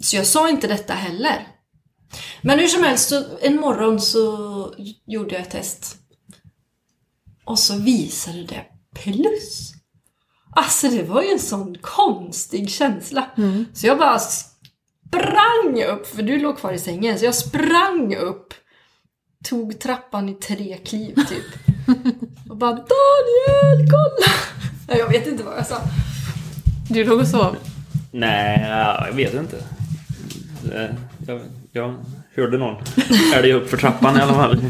Så jag sa inte detta heller. Men hur som helst, så en morgon så gjorde jag ett test. Och så visade det plus. Alltså det var ju en sån konstig känsla. Så jag bara sprang upp, för du låg kvar i sängen, så jag sprang upp. Tog trappan i tre kliv typ. Och bara Daniel, kolla! Nej, Jag vet inte vad jag sa. Du låg och sov? Nej, jag vet inte. Eh, Jag, jag hörde någon älg upp för trappan i alla fall.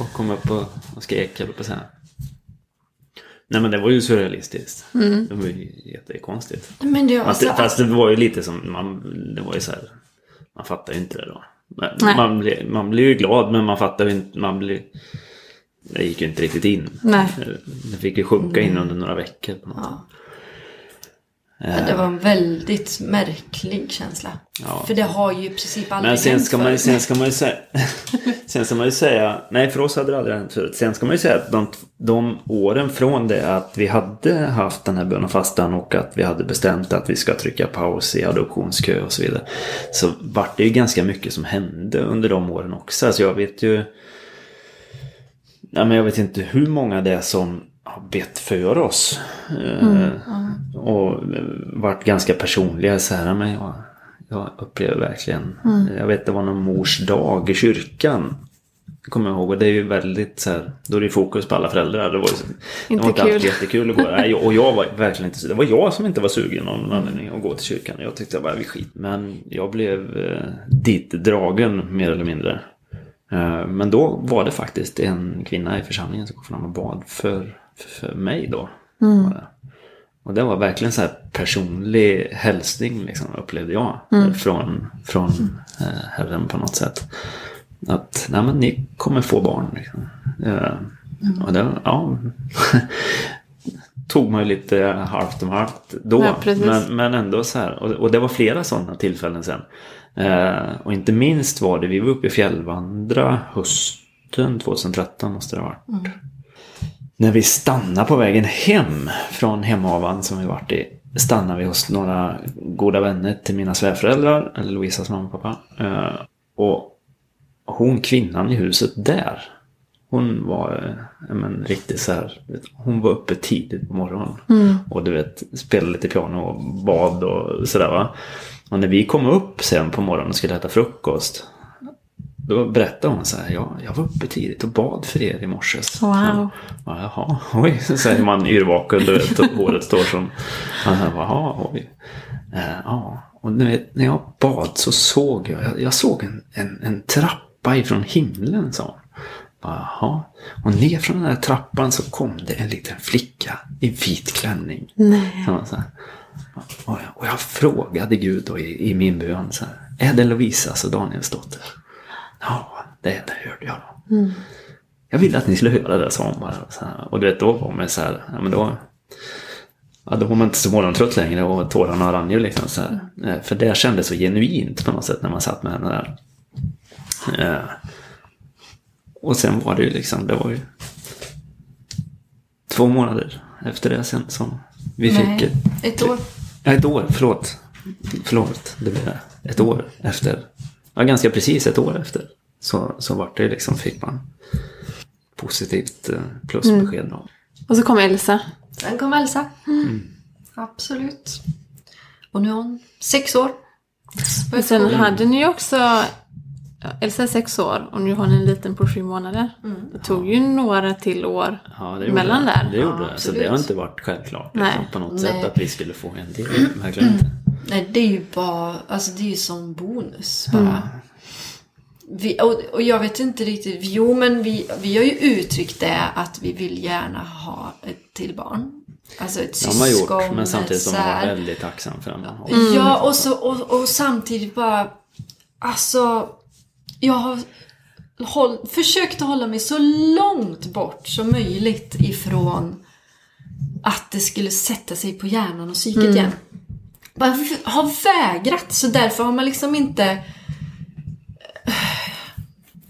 Och kom upp och, och skrek, höll jag på säga. Nej men det var ju surrealistiskt. Det var ju jättekonstigt. Men det var Fast, alltså, det, fast det var ju lite som, man, det var ju så här, man fattar ju inte det då. Nej. man, blir, man blir ju glad men man fattar ju inte, man blir... Det gick ju inte riktigt in. Nej. Det fick ju sjunka in under några veckor på något sätt. Ja. det var en väldigt märklig känsla. Ja. För det har ju i princip aldrig Men sen hänt ska, man, ju- förut. sen ska man ju säga... sen ska man ju säga... Nej, för oss hade det aldrig hänt förut. Sen ska man ju säga att de, de åren från det att vi hade haft den här bön och fastan och att vi hade bestämt att vi ska trycka paus i adoptionskö och så vidare. Så vart det ju ganska mycket som hände under de åren också. Alltså jag vet ju... Ja, men jag vet inte hur många det är som har bett för oss. Eh, Och eh, varit ganska personliga så här. Men jag, jag upplever verkligen. Jag vet det var någon mors dag i kyrkan. Kommer jag ihåg. Och det är ju väldigt så här. Då är det fokus på alla föräldrar. Det var, det Inte var inte alltid kul. jättekul att gå. Nej, och jag var verkligen inte Det var jag som inte var sugen av någon anledning att gå till kyrkan. Jag tyckte det var vi skit. Men jag blev eh, dit dragen mer eller mindre. Eh, Men då var det faktiskt en kvinna i församlingen som kom fram och bad för, för mig då. Det. Och det var verkligen så här personlig hälsning liksom, upplevde jag. Från, från eh, Herren på något sätt. Att nej, men ni kommer få barn. Liksom. Eh, Och det, ja, tog man ju lite halvt om halvt då. Ja, men, men ändå så här. Och, och det var flera sådana tillfällen sen. Eh, och inte minst var det, vi var uppe i Fjällvandra hösten 2013 måste det ha varit. När vi stannade på vägen hem från hemavan som vi varit i. Stannade vi hos några goda vänner till mina svärföräldrar, eller Louisas mamma och pappa. Eh, och hon kvinnan i huset där. Hon var eh, men, riktigt så här. Hon var uppe tidigt på morgonen. Och du vet, spelade lite piano och bad och sådär va. Och när vi kom upp sen på morgonen och skulle äta frukost. Då berättade hon så här. Ja, jag var uppe tidigt och bad för er i morse. Wow. Ja, jaha, oj, säger man yrvaken. Du vet, och håret står som... Jaha, oj. Eh, ja, och vet, när jag bad så såg jag, jag, jag såg en, en, en trappa ifrån himlen, sa hon. Jaha. Och ner från den här trappan så kom det en liten flicka i vit klänning. Nej. Så, så här. Och, jag, och jag frågade Gud då i, i min bön så här, Är det Lovisas och Daniels dotter? Ja, det det, hörde jag då. Jag ville att ni skulle höra det, sa hon bara. Så här. Och du vet, då var man så här, ja men då... Ja, då var man inte så morgontrött längre och tårarna rann ju liksom så här. Eh, För det kändes så genuint på något sätt när man satt med henne där. Eh, Och sen var det ju liksom, det var ju två månader efter det sen som vi fick Nej, ett, ett år. ja, ett år, förlåt. Förlåt, det blev det. Ett år efter. Ja, ganska precis ett år efter. Så, så vart det liksom, fick man positivt eh, plusbesked då. Och så kom Elsa. Sen kom Elsa. Absolut. Och nu är hon sex år. Men sen hade ni ju också... Elsa är sex år och nu har ni en liten på sju månader. Det tog ju några till år Ja, mellan det. där. Det gjorde Ja, det. Så det har inte varit självklart liksom, på något Nej. sätt att vi skulle få en del. Verkligen inte. Nej, det är ju bara, alltså det är ju som bonus bara. Vi, och, och jag vet inte riktigt, jo men vi, vi har ju uttryckt det att vi vill gärna ha ett till barn. Alltså ett Det syskon. har man gjort, men samtidigt som man var väldigt tacksam för att man har. Ja, och, så, och, och samtidigt bara, alltså, jag har håll, försökt att hålla mig så långt bort som möjligt ifrån att det skulle sätta sig på hjärnan och psyket igen. V- har vägrat, så därför har man liksom inte...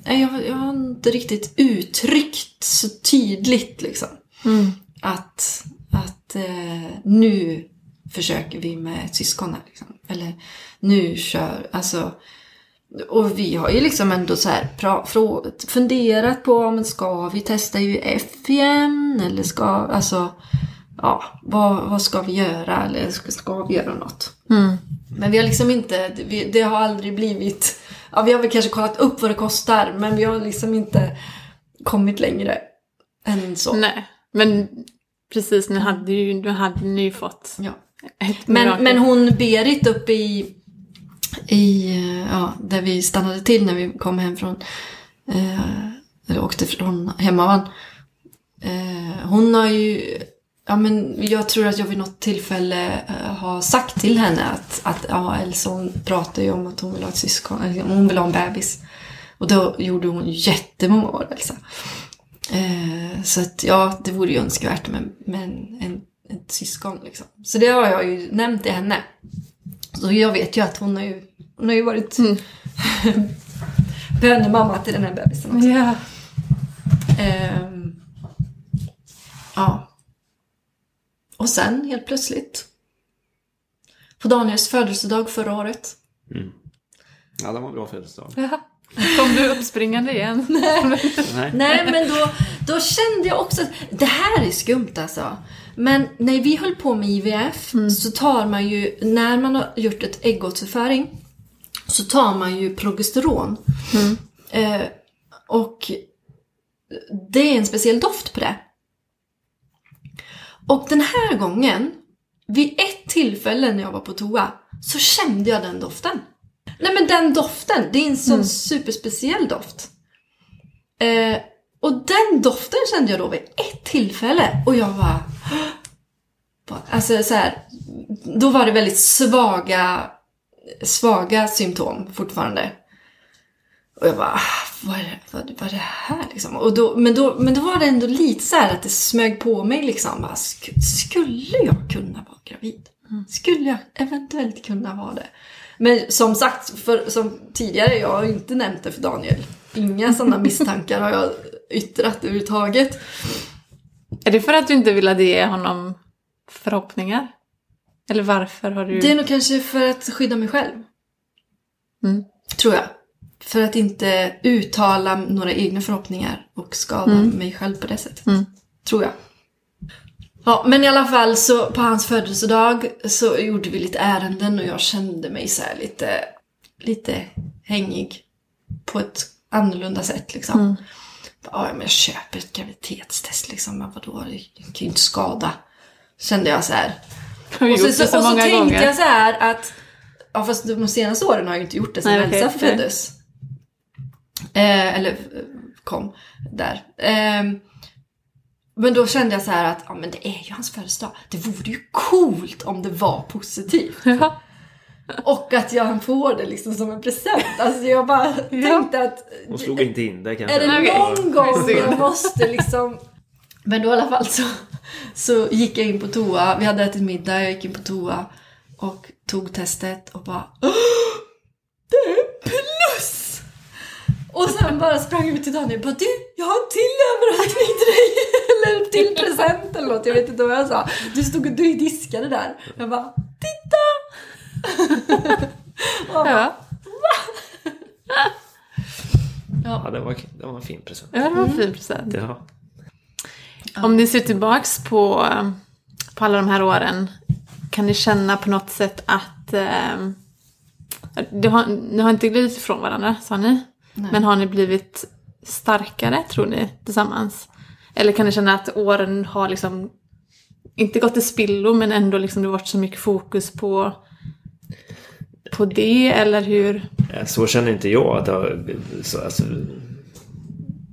Nej, jag, jag har inte riktigt uttryckt så tydligt liksom. Att, att eh, nu försöker vi med ett syskon här. Liksom. Eller nu kör, alltså. Och vi har ju liksom ändå så här pra, funderat på, men ska vi testa UF igen? Eller ska, alltså, ja, vad, vad ska vi göra? Eller ska, ska vi göra något? Men vi har liksom inte, vi, det har aldrig blivit, ja vi har väl kanske kollat upp vad det kostar, men vi har liksom inte kommit längre än så. Nej, men precis, nu hade ju, nu hade ni ju fått Ja. Men, men hon Berit uppe i, i ja, där vi stannade till när vi kom hem från, eh, eller åkte från Hemavan. Eh, hon har ju, ja men jag tror att jag vid något tillfälle eh, har sagt till henne att, att ja, Elsa hon pratar ju om att hon vill ha ett syskon, hon vill ha en bebis. Och då gjorde hon jättemånga år Elsa. Eh, så att ja, det vore ju önskvärt med, med en, en, ett syskon liksom. Så det har jag ju nämnt till henne. Så jag vet ju att hon har ju, hon har ju varit bönemamma till den här bebisen också. Ja. Ehm, ja. Och sen helt plötsligt. På Daniels födelsedag förra året. Ja, det var en bra födelsedag. Ja. Kom du uppspringande igen? Nej. Nej men då, då kände jag också att det här är skumt alltså. Men när vi höll på med IVF så tar man ju, när man har gjort ett äggåterföring så tar man ju progesteron. Eh, och det är en speciell doft på det. Och den här gången, vid ett tillfälle när jag var på toa, så kände jag den doften. Nej men den doften, det är en sån superspeciell doft. Eh, och den doften kände jag då vid ett tillfälle och jag var... Alltså så här, då var det väldigt svaga, svaga symptom fortfarande. Och jag bara, "Ah, vad är det, vad, vad är det här liksom? Och då, men, då, men då var det ändå lite så här att det smög på mig liksom. Bara, "Sk- skulle jag kunna vara gravid? Skulle jag eventuellt kunna vara det? Men som sagt, för, som tidigare, jag har inte nämnt det för Daniel. Inga sådana misstankar har jag yttrat överhuvudtaget. Är det för att du inte ville ge honom förhoppningar? Eller varför har du... Det är nog kanske för att skydda mig själv. Mm. Tror jag. För att inte uttala några egna förhoppningar och skada mig själv på det sättet. Mm. Tror jag. Ja, men i alla fall så på hans födelsedag så gjorde vi lite ärenden och jag kände mig så här lite, lite hängig. På ett annorlunda sätt liksom. Mm. Ja, men jag köper ett graviditetstest liksom. Men vadå, det kan ju inte skada. Kände jag så här. Och så, det så, och så tänkte gånger. jag så här att, ja fast de senaste åren har jag inte gjort det sen. Elsa Nej. föddes. Eh, eller eh, kom där. Ehm, men då kände jag så här att ja, men det är ju hans födelsedag. Det vore ju coolt om det var positivt. Ja. Och att jag får det liksom som en present. Alltså jag bara tänkte att Hon slog inte in det kanske. är det någon gång jag måste liksom... Men då i alla fall så, så gick jag in på toa. Vi hade ätit middag, jag gick in på toa och tog testet och bara "Åh, Det är plus! Och sen bara sprang ut till Daniel och bara du, jag har en till överraskning till dig! Eller en till present eller något, jag vet inte vad jag sa. Du stod och du diskade där. Jag bara titta! Och bara, Ja. Ja, det var, det var en fin present. ja, det var en fin present. Ja. Om ni ser tillbaks på, på alla de här åren, kan ni känna på något sätt att eh, det har, ni har inte glidit ifrån varandra, sa ni? Nej. Men har ni blivit starkare, tror ni, tillsammans? Eller kan ni känna att åren har liksom inte gått till spillo, men ändå liksom det varit så mycket fokus på, på det, eller hur? Eh, Så känner inte jag att det har... Så, alltså,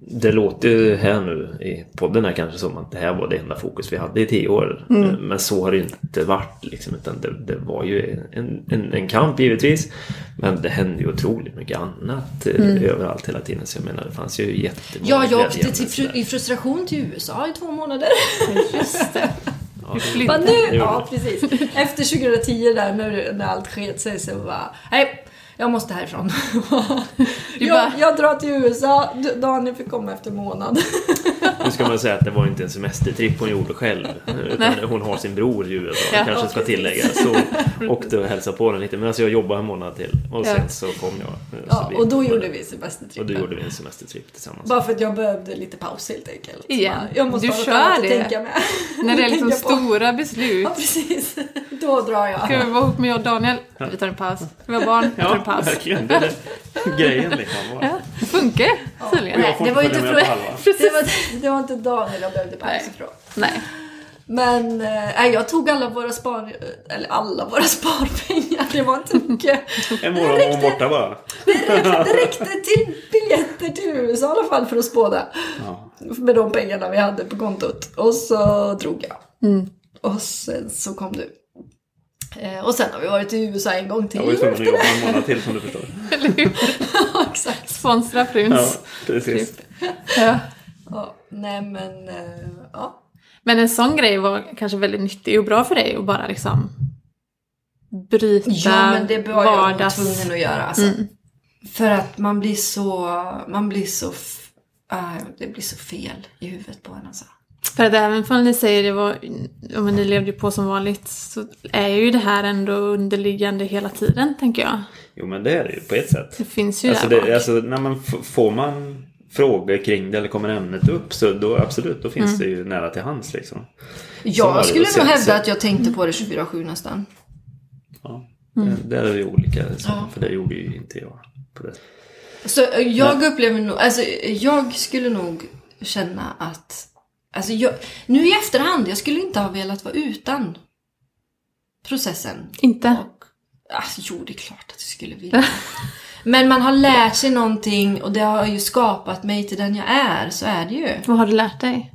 det låter ju här nu i podden här kanske som att det här var det enda fokus vi hade i tio år. Eh, Men så har det inte varit liksom. Utan det, det var ju en, en, en kamp givetvis. Men det hände ju otroligt mycket annat eh, överallt hela tiden. Så jag menar det fanns ju jättemånga Ja, jag åkte till fru- i frustration till USA i två månader. Just det. Ja, nu, ja precis. Efter 2010 där när, när allt sket sig så bara, nej, jag måste härifrån. Du jag, bara- jag drar till USA, Daniel fick komma efter en månad. Nu ska man säga att det var inte en semestertripp hon gjorde själv. Utan hon har sin bror i USA, Ja. kanske ska Ja, tilläggas. Så åkte och hälsade på den lite. Men alltså jag jobbade en månad till. Och sen så kom jag. Så Ja, vi- och då gjorde vi Och semestertrippen. då gjorde vi en semestertripp tillsammans. Bara för att jag behövde lite paus helt enkelt. Igen. Jag måste Du ha något kör annat att det. tänka med. När det är liksom stora beslut. Ja, precis. Då drar jag. Ska vi vara ihop med jag och Daniel? Vi tar en paus. Vi ha barn? Vi tar en Ja, paus. verkligen. Det är grejen liksom. Ja, det funkar tydligen. Nej, det var inte från- det var, det var inte Daniel jag behövde paus Nej. ifrån. Nej. Men nej, jag tog alla våra spar... Eller alla våra sparpengar. Det var inte mycket. En månad var hon borta bara. Det räckte till biljetter till USA i alla fall för att spåda. Ja. Med de pengarna vi hade på kontot. Och så drog jag. Mm. Och sen så kom du. Eh, och sen har vi varit i USA en gång till. Jag var ju tvungen att jobba en månad till som du förstår. Eller hur? Ja, Exakt. Sponsra Ja, pruns. precis. Ja. Ja, nej men, eh, ja. Men en sån grej var kanske väldigt nyttig och bra för dig att bara liksom bryta Ja, men det var jag nog vardags... tvungen att göra. Alltså. Mm. För att man blir så, man blir så, ah, det blir så fel i huvudet på en alltså. För att även om ni säger det var, om ni levde ju på som vanligt så är ju det här ändå underliggande hela tiden, tänker jag. Jo men det är det ju på ett sätt. Det finns ju Alltså, där bak. det, alltså när man får man frågor kring det eller kommer ämnet upp så då absolut, då finns det ju nära till hands liksom. Jag skulle nog hävda att jag tänkte på det 24-7 nästan. Ja, Mm. det, det är ju olika så, Ja. för det gjorde ju inte jag. På det. Så jag upplever nog, alltså jag skulle nog känna att, alltså jag, nu i efterhand, jag skulle inte ha velat vara utan processen. Inte? Och, alltså, jo, det är klart att jag skulle vilja. Men man har lärt sig någonting och det har ju skapat mig till den jag är, så är det ju. Vad har du lärt dig?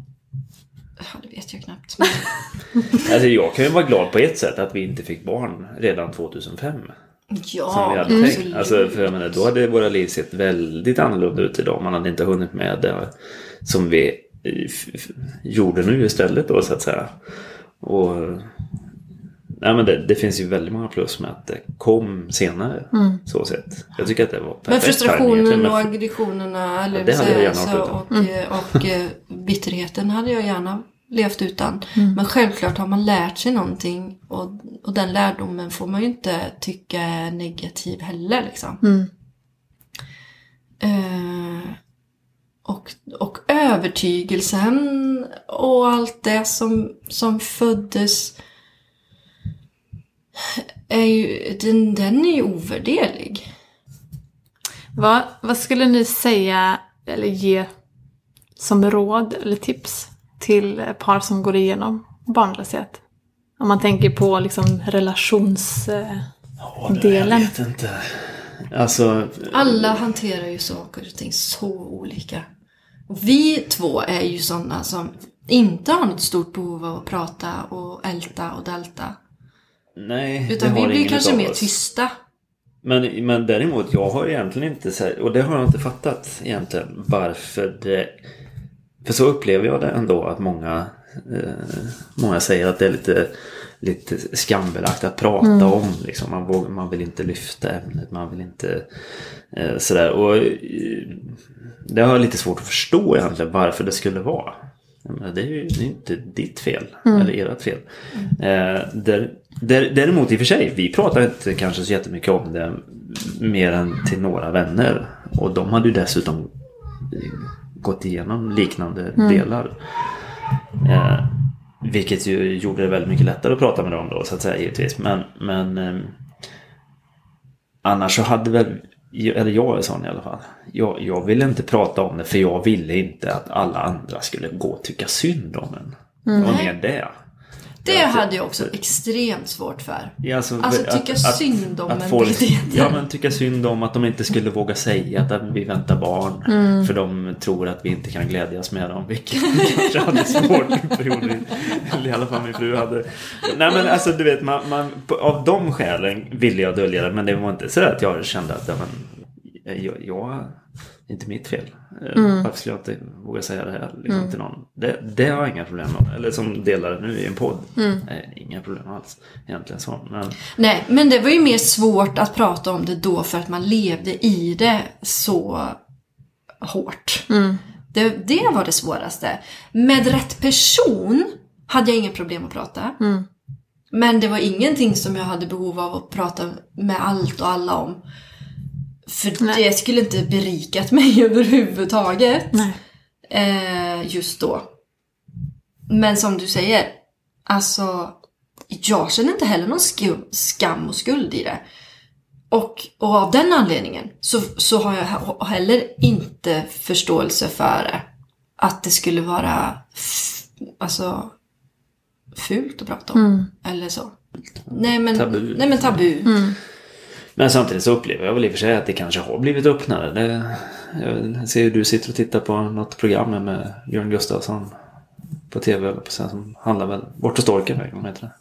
Ja, det vet jag knappt. Alltså jag kan ju vara glad på ett sätt att vi inte fick barn redan 2005. Som ja, vi hade absolut. tänkt. Alltså, för jag menar, då hade våra liv sett väldigt annorlunda ut idag. Man hade inte hunnit med det som vi gjorde nu istället då så att säga. Och nej, men det, det finns ju väldigt många plus med att det kom senare. Så sett. Jag tycker att det var perfekt Men frustrationen och aggressionerna eller Ja, det hade jag gärna så, och, eh, och eh, bitterheten hade jag gärna levt utan. Men självklart har man lärt sig någonting och, och den lärdomen får man ju inte tycka är negativ heller. Liksom. Mm. Och, och övertygelsen och allt det som, som föddes är ju, den, den är ju ovärderlig. Vad, vad skulle ni säga eller ge som råd eller tips till par som går igenom barnlöshet? Om man tänker på liksom relations... Eh, Ja, det, delen. Jag vet inte. Alltså, Alla hanterar ju saker och ting så olika. Och vi två är ju sådana som inte har något stort behov av att prata och älta och dalta. Nej, Utan det vi har blir ingen kanske mer oss. tysta. Men, men däremot, jag har egentligen inte så här, och det har jag inte fattat egentligen varför det... För så upplever jag det ändå att många, eh, många säger att det är lite, lite skambelagt att prata om. Liksom. Man, vågar, man vill inte lyfta ämnet, man vill inte eh, sådär. Och eh, det har jag lite svårt att förstå egentligen varför det skulle vara. Menar, det är ju det är inte ditt fel, eller ert fel. Eh, där, där, däremot i och för sig, vi pratar inte kanske så jättemycket om det mer än till några vänner. Och de hade ju dessutom eh, gått igenom liknande delar. Eh, vilket ju gjorde det väldigt mycket lättare att prata med dem då så att säga givetvis. Men, men eh, annars så hade väl, eller jag är sån i alla fall. Jag, jag ville inte prata om det för jag ville inte att alla andra skulle gå och tycka synd om en. Det var mer det. Det Ja, hade jag också extremt svårt för. Ja, alltså, Alltså, att- tycka att- synd om att en, folk. Ja men tycka synd om att de inte skulle våga säga att vi väntar barn. Mm. För de tror att vi inte kan glädjas med dem. Vilket vi kanske hade svårt perioder. Eller i alla fall min fru hade. Nej men alltså du vet, man, man, av de skälen ville jag dölja det. Men det var inte så att jag kände att ja, men, jag, jag, inte mitt fel. Eh, Mm. Varför skulle jag inte våga säga det här liksom, till någon? Det, det har jag inga problem med. Eller som delar nu i en podd. Mm. Nej, inga problem alls. Egentligen så. Men, Nej, men det var ju mer svårt att prata om det då för att man levde i det så hårt. Det, det var det svåraste. Med rätt person hade jag inga problem att prata. Men det var ingenting som jag hade behov av att prata med allt och alla om. För Nej. det skulle inte berikat mig överhuvudtaget. Nej. Eh, just då. Men som du säger, alltså jag känner inte heller någon skum, skam och skuld i det. Och, och av den anledningen så, så har jag he- heller inte förståelse för det. Att det skulle vara alltså, fult att prata om. Eller så. Nej men Tabu. Nej, men tabu. Men samtidigt så upplever jag väl i och för sig att det kanske har blivit öppnare. Det, jag ser ju du sitter och tittar på något program med Björn Gustafsson på tv på sen som handlar väl Bort och storken vad heter det?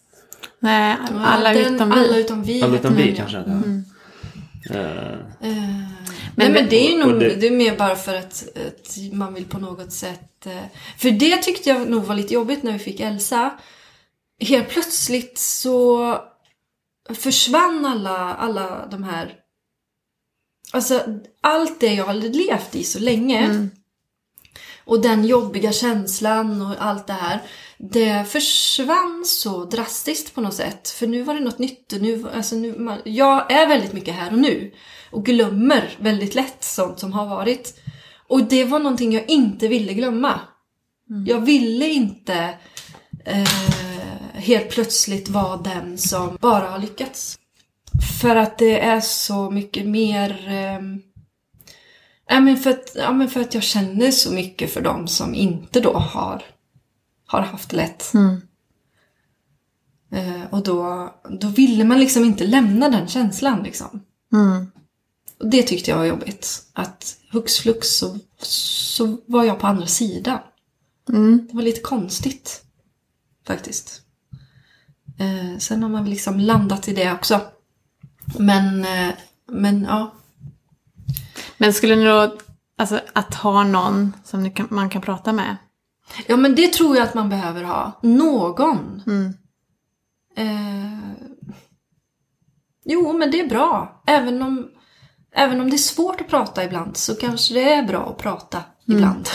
Nej, alla Den- utom Alla vi. utom vi. Alla utom vi den, kanske ja. inte. Eh, Nej men det är ju nog, det- det... är mer bara för att, att man vill på något sätt... eh, För det tyckte jag nog var lite jobbigt när vi fick Elsa. Helt plötsligt så försvann alla, alla de här... Alltså allt det jag hade levt i så länge. Och den jobbiga känslan och allt det här. Det försvann så drastiskt på något sätt. För nu var det något nytt. Nu, alltså nu, man, jag är väldigt mycket här och nu. Och glömmer väldigt lätt sånt som har varit. Och det var någonting jag inte ville glömma. Jag ville inte eh, helt plötsligt vara den som bara har lyckats. För att det är så mycket mer... men för, att, ja, men för att jag känner så mycket för dem som inte då har, har haft lätt. Eh, och då, då ville man liksom inte lämna den känslan. Liksom. Och det tyckte jag var jobbigt. Att hux flux så, så var jag på andra sidan. Det var lite konstigt. Faktiskt. Eh, sen har man liksom landat i det också. Men, eh, men ja. Men skulle ni då, alltså att ha någon som kan, man kan prata med? Ja, men det tror jag att man behöver ha. Någon. Eh, jo, men det är bra. Även om, även om det är svårt att prata ibland så kanske det är bra att prata ibland.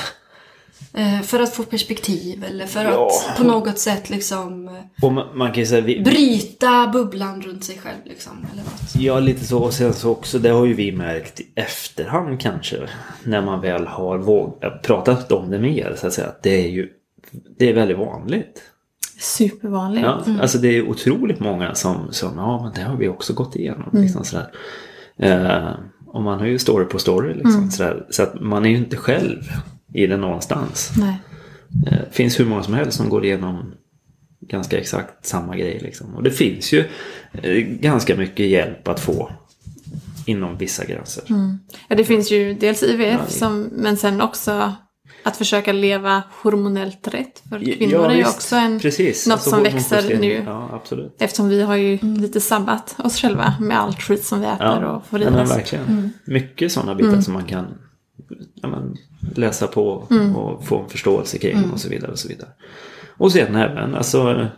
Eh, för att få perspektiv eller för Ja. att på något sätt liksom eh, och man, man kan säga, vi, bryta bubblan runt sig själv liksom. Eller något. Ja, lite så. Och sen så också, det har ju vi märkt i efterhand kanske. När man väl har vågat pratat om det mer, så att säga. Att det är ju det är väldigt vanligt. Supervanligt. Ja, Alltså det är otroligt många som, som ja men det har vi också gått igenom. Liksom, sådär. Eh, och man har ju story på story liksom. Sådär. Så att man är ju inte själv i det någonstans. Nej. Det finns hur många som helst som går igenom ganska exakt samma grej. Liksom. Och det finns ju eh, ganska mycket hjälp att få inom vissa gränser. Ja, det finns ju dels IVF, Ja, som, men sen också att försöka leva hormonellt rätt. För kvinnor Ja, är ju visst. också en, Precis. något Alltså, som växer nu. Ja, absolut. Eftersom vi har ju lite sabbat oss själva med allt skit som vi äter Ja, och får i men oss. verkligen. Mycket sådana bitar som man kan men, läsa på och få en förståelse kring och så vidare. Och så vidare. Och sen även alltså,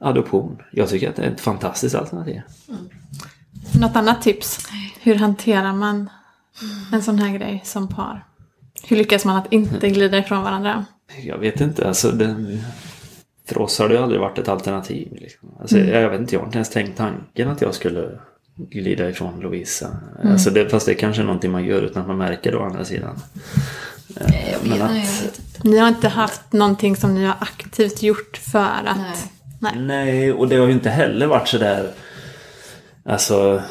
adoption. Jag tycker att det är ett fantastiskt alternativ. Något annat tips? Hur hanterar man en sån här grej som par? Hur lyckas man att inte glida ifrån varandra? Jag vet inte, alltså det, för oss har det aldrig varit ett alternativ. Liksom. Alltså, Jag vet inte, jag har inte ens tänkt tanken att jag skulle glida ifrån Lovisa. Alltså det, fast det är kanske är någonting man gör utan att man märker det å andra sidan. Eh, Jag men vet, att- nej, jag vet inte. Ni har inte haft någonting som ni har aktivt gjort för att... Nej. Nej. Nej, och det har ju inte heller varit så där Alltså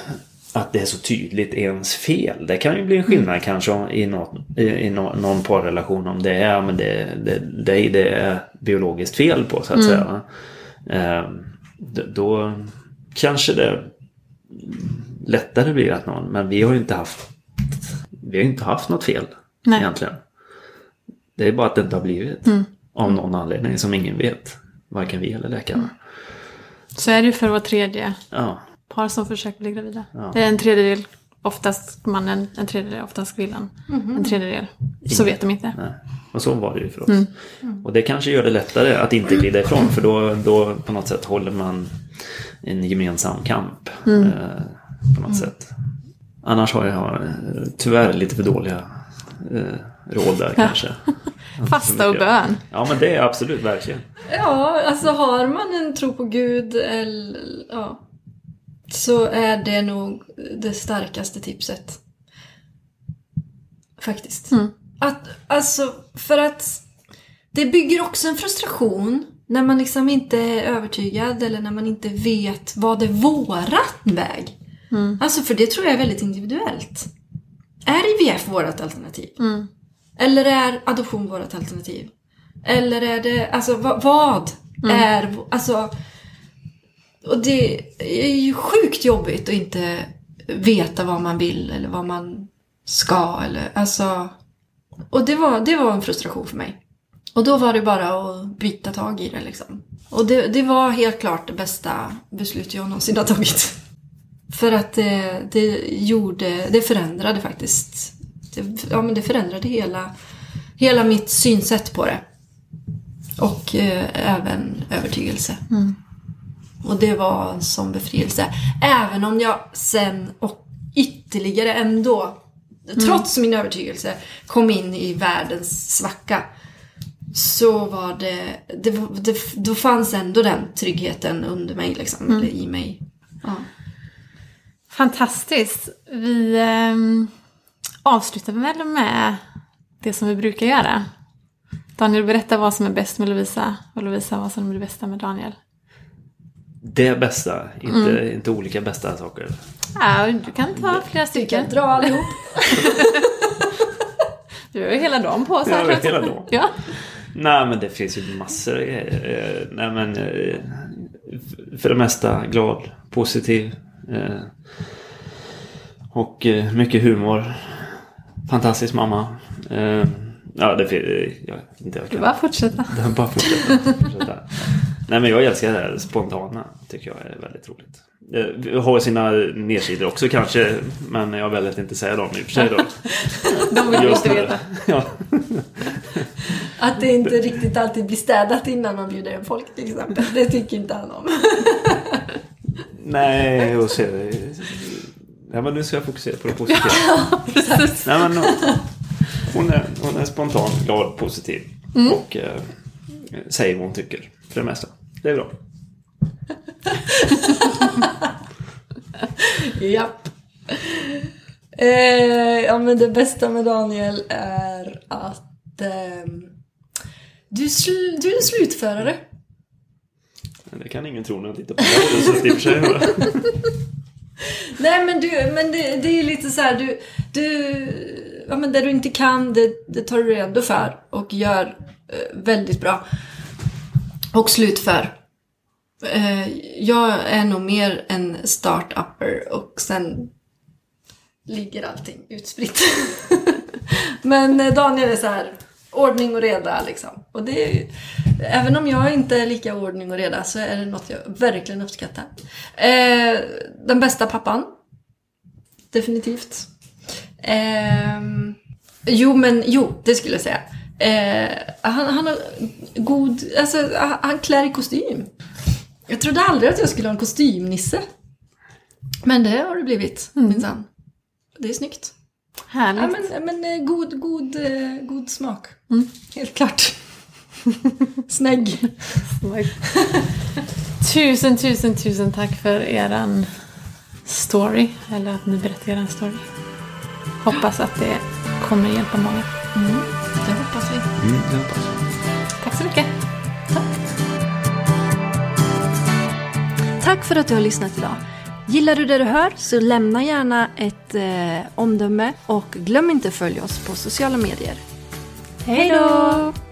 att det är så tydligt ens fel. Det kan ju bli en skillnad kanske om- i, något, i, i nå- någon parrelation om det är men det, det, det, det är biologiskt fel på så att säga. va. Ehm, d- då kanske det lättare blir att någon, men vi har ju inte haft vi har inte haft något fel Nej. egentligen. Det är bara att det inte har blivit. Av någon anledning som ingen vet. Varken vi eller läkarna. Så är det ju för vår tredje Ja, par som försöker bli gravida. Ja. Det är en tredjedel oftast mannen, en tredjedel oftast kvinnan. En tredjedel. Så vet de inte. nej. Och så var det ju för oss. Och det kanske gör det lättare att inte glida ifrån. För då, då på något sätt håller man en gemensam kamp. Eh, på något sätt. Annars har jag tyvärr lite för dåliga eh, råd där kanske. Fasta och bön. Ja men det är absolut verkligen. Ja, alltså har man en tro på Gud eller ja, så är det nog det starkaste tipset. Faktiskt. Att, alltså, för att det bygger också en frustration när man liksom inte är övertygad eller när man inte vet vad är våran väg. Alltså för det tror jag är väldigt individuellt. Är IVF vårt alternativ? Eller är adoption vårt alternativ? Eller är det, alltså vad, vad är, alltså och det är ju sjukt jobbigt att inte veta vad man vill eller vad man ska eller alltså och det var, det var en frustration för mig. Och då var det bara att byta tag i det liksom. Och det, det var helt klart det bästa beslut jag någonsin har tagit. För att det, det gjorde, det förändrade faktiskt. Det, ja men det förändrade hela, hela mitt synsätt på det. Och eh, även övertygelse. Och det var en sån befrielse. Även om jag sen och ytterligare ändå, trots min övertygelse, kom in i världens svacka. Så var det, det, var- det då fanns ändå den tryggheten under mig liksom, eller i mig. Ja. Fantastiskt. Vi ehm, avslutar väl med det som vi brukar göra. Daniel, berätta vad som är bäst med Lovisa och Lovisa vad som är det bästa med Daniel. Det bästa, inte, inte olika bästa saker. Ja, du kan ta flera Du stycken. kan dra allihop. Du har ju hela dagen på oss Ja, här. hela dagen. Ja. Nej men det finns ju massor av grejer. Eh, Nej men eh, för det mesta glad, positiv. eh, Och mycket humor. Fantastisk mamma. Ja, det finns... Ja, inte jag kan. bara fortsätta. Bara fortsätta. fortsätta. Nej men jag älskar det här spontana. Tycker jag är väldigt roligt. Det har sina nedsidor också kanske. Men jag väljer att inte säga dem i och för sig då. De vill ju Just inte veta. Ja. Att det inte riktigt alltid blir städat innan man bjuder in folk till exempel. Det tycker inte han om. Nej, och så... Ja, men nu ska jag fokusera på det positiva. Precis. Nej, men, hon, är, hon är spontan, glad, positiv. Och eh, säger vad hon tycker. För det mesta. Det är bra. Japp. Eh, ja men det bästa med Daniel är att ehm, du, sl- du är en slutförare. Det kan ingen tro när jag tittar på dig. Så och för sig. Nej men, du, men det, det är lite så här, du, du, ja men det du inte kan, det, det tar du redo för och gör eh, väldigt bra. Och slutför. Eh, jag är nog mer en start-upper och sen ligger allting utspritt. men eh, Daniel är så här, Ordning och reda liksom. Och det är ju, även om jag inte är lika ordning och reda så är det något jag verkligen uppskattar. Eh, den bästa pappan. Definitivt. Eh, jo, men jo, det skulle jag säga. Eh, han, han har god, alltså han klär i kostym. Jag trodde aldrig att jag skulle ha en kostymnisse. Men det har det blivit, minsann. Det är snyggt. Härligt. Ja, men, men eh, god, god, eh, god smak. Helt klart. Snägg. tusen, tusen, tusen tack för eran story. Eller att ni berättar eran story. Hoppas att det kommer hjälpa många. Det hoppas vi. Mm, det hoppas jag. Tack så mycket. Tack för att du har lyssnat idag. Gillar du det du hör så lämna gärna ett eh, omdöme och glöm inte att följa oss på sociala medier. Hej då!